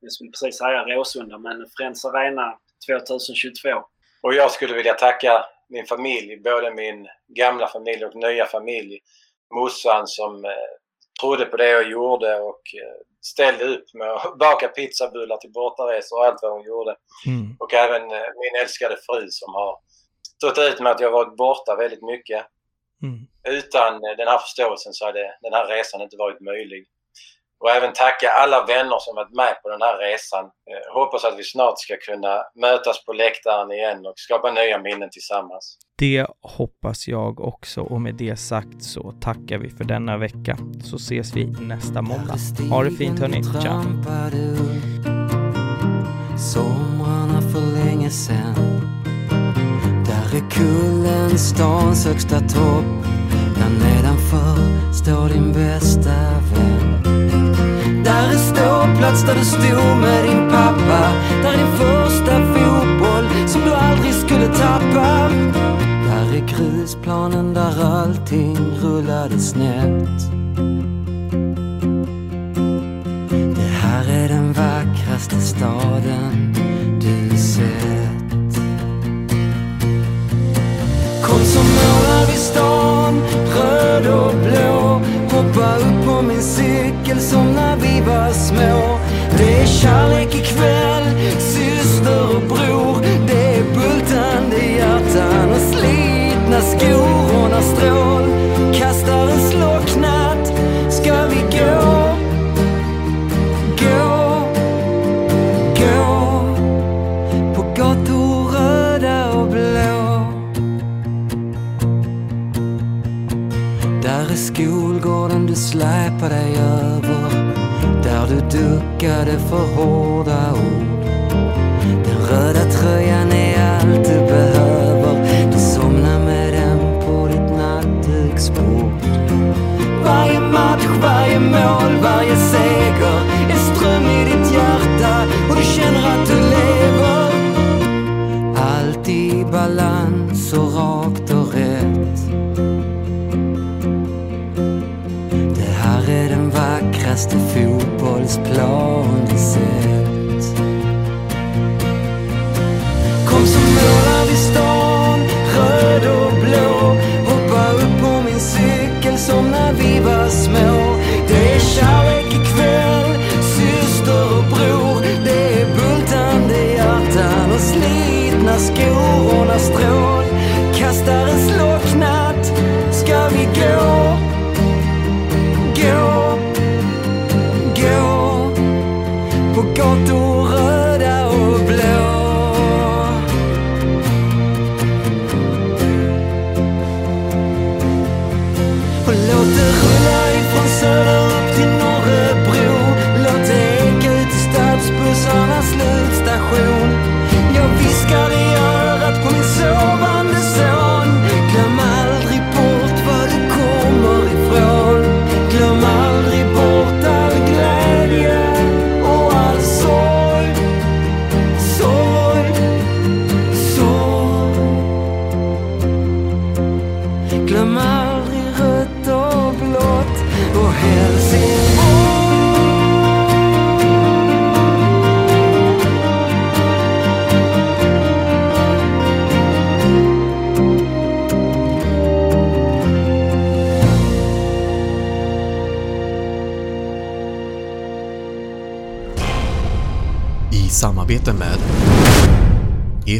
jag skulle precis säga Råsunda, men Friends Arena 2022. Och jag skulle vilja tacka min familj, både min gamla familj och nya familj. Morsan som eh, trodde på det jag gjorde och eh, ställde upp med att baka pizzabullar till bortaresor och allt vad hon gjorde. Mm. Och även eh, min älskade fru som har stått ut med att jag varit borta väldigt mycket. Mm. Utan den här förståelsen så hade den här resan inte varit möjlig. Och även tacka alla vänner som varit med på den här resan. Jag hoppas att vi snart ska kunna mötas på läktaren igen och skapa nya minnen tillsammans. Det hoppas jag också och med det sagt så tackar vi för denna vecka. Så ses vi nästa måndag. Ha det fint hörni. Ciao! Somrarna för länge sen Där är kullen stans högsta topp Där nedanför står din bästa vän ståplats där du stod med din pappa. Där är din första fotboll som du aldrig skulle tappa. Där är grusplanen där allting rullade snett. Det här är den vackraste staden du sett. Kom så målar vi stan röd och blå hoppa upp på min cykel som när vi var små. Det är kärlek ikväll, syster och bror. Det är bultande hjärtan och slitna skor och när strålkastaren en du släpar dig över Där du duckade för hårda ord. Den röda tröjan är allt du behöver. Du somnar med den på ditt nattduksbord. Varje match, varje mål, varje seger är ström i ditt hjärta och du känner att du lever. Allt i balans och rakt vackraste fotbollsplan vi sett. Kom så målar vi stan röd och blå. Hoppa upp på min cykel som när vi var små. Det är kärlek ikväll, syster och bror. Det är bultande hjärtan och slitna skor. Och när en slott på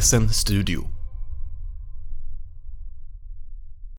Expressen Studio.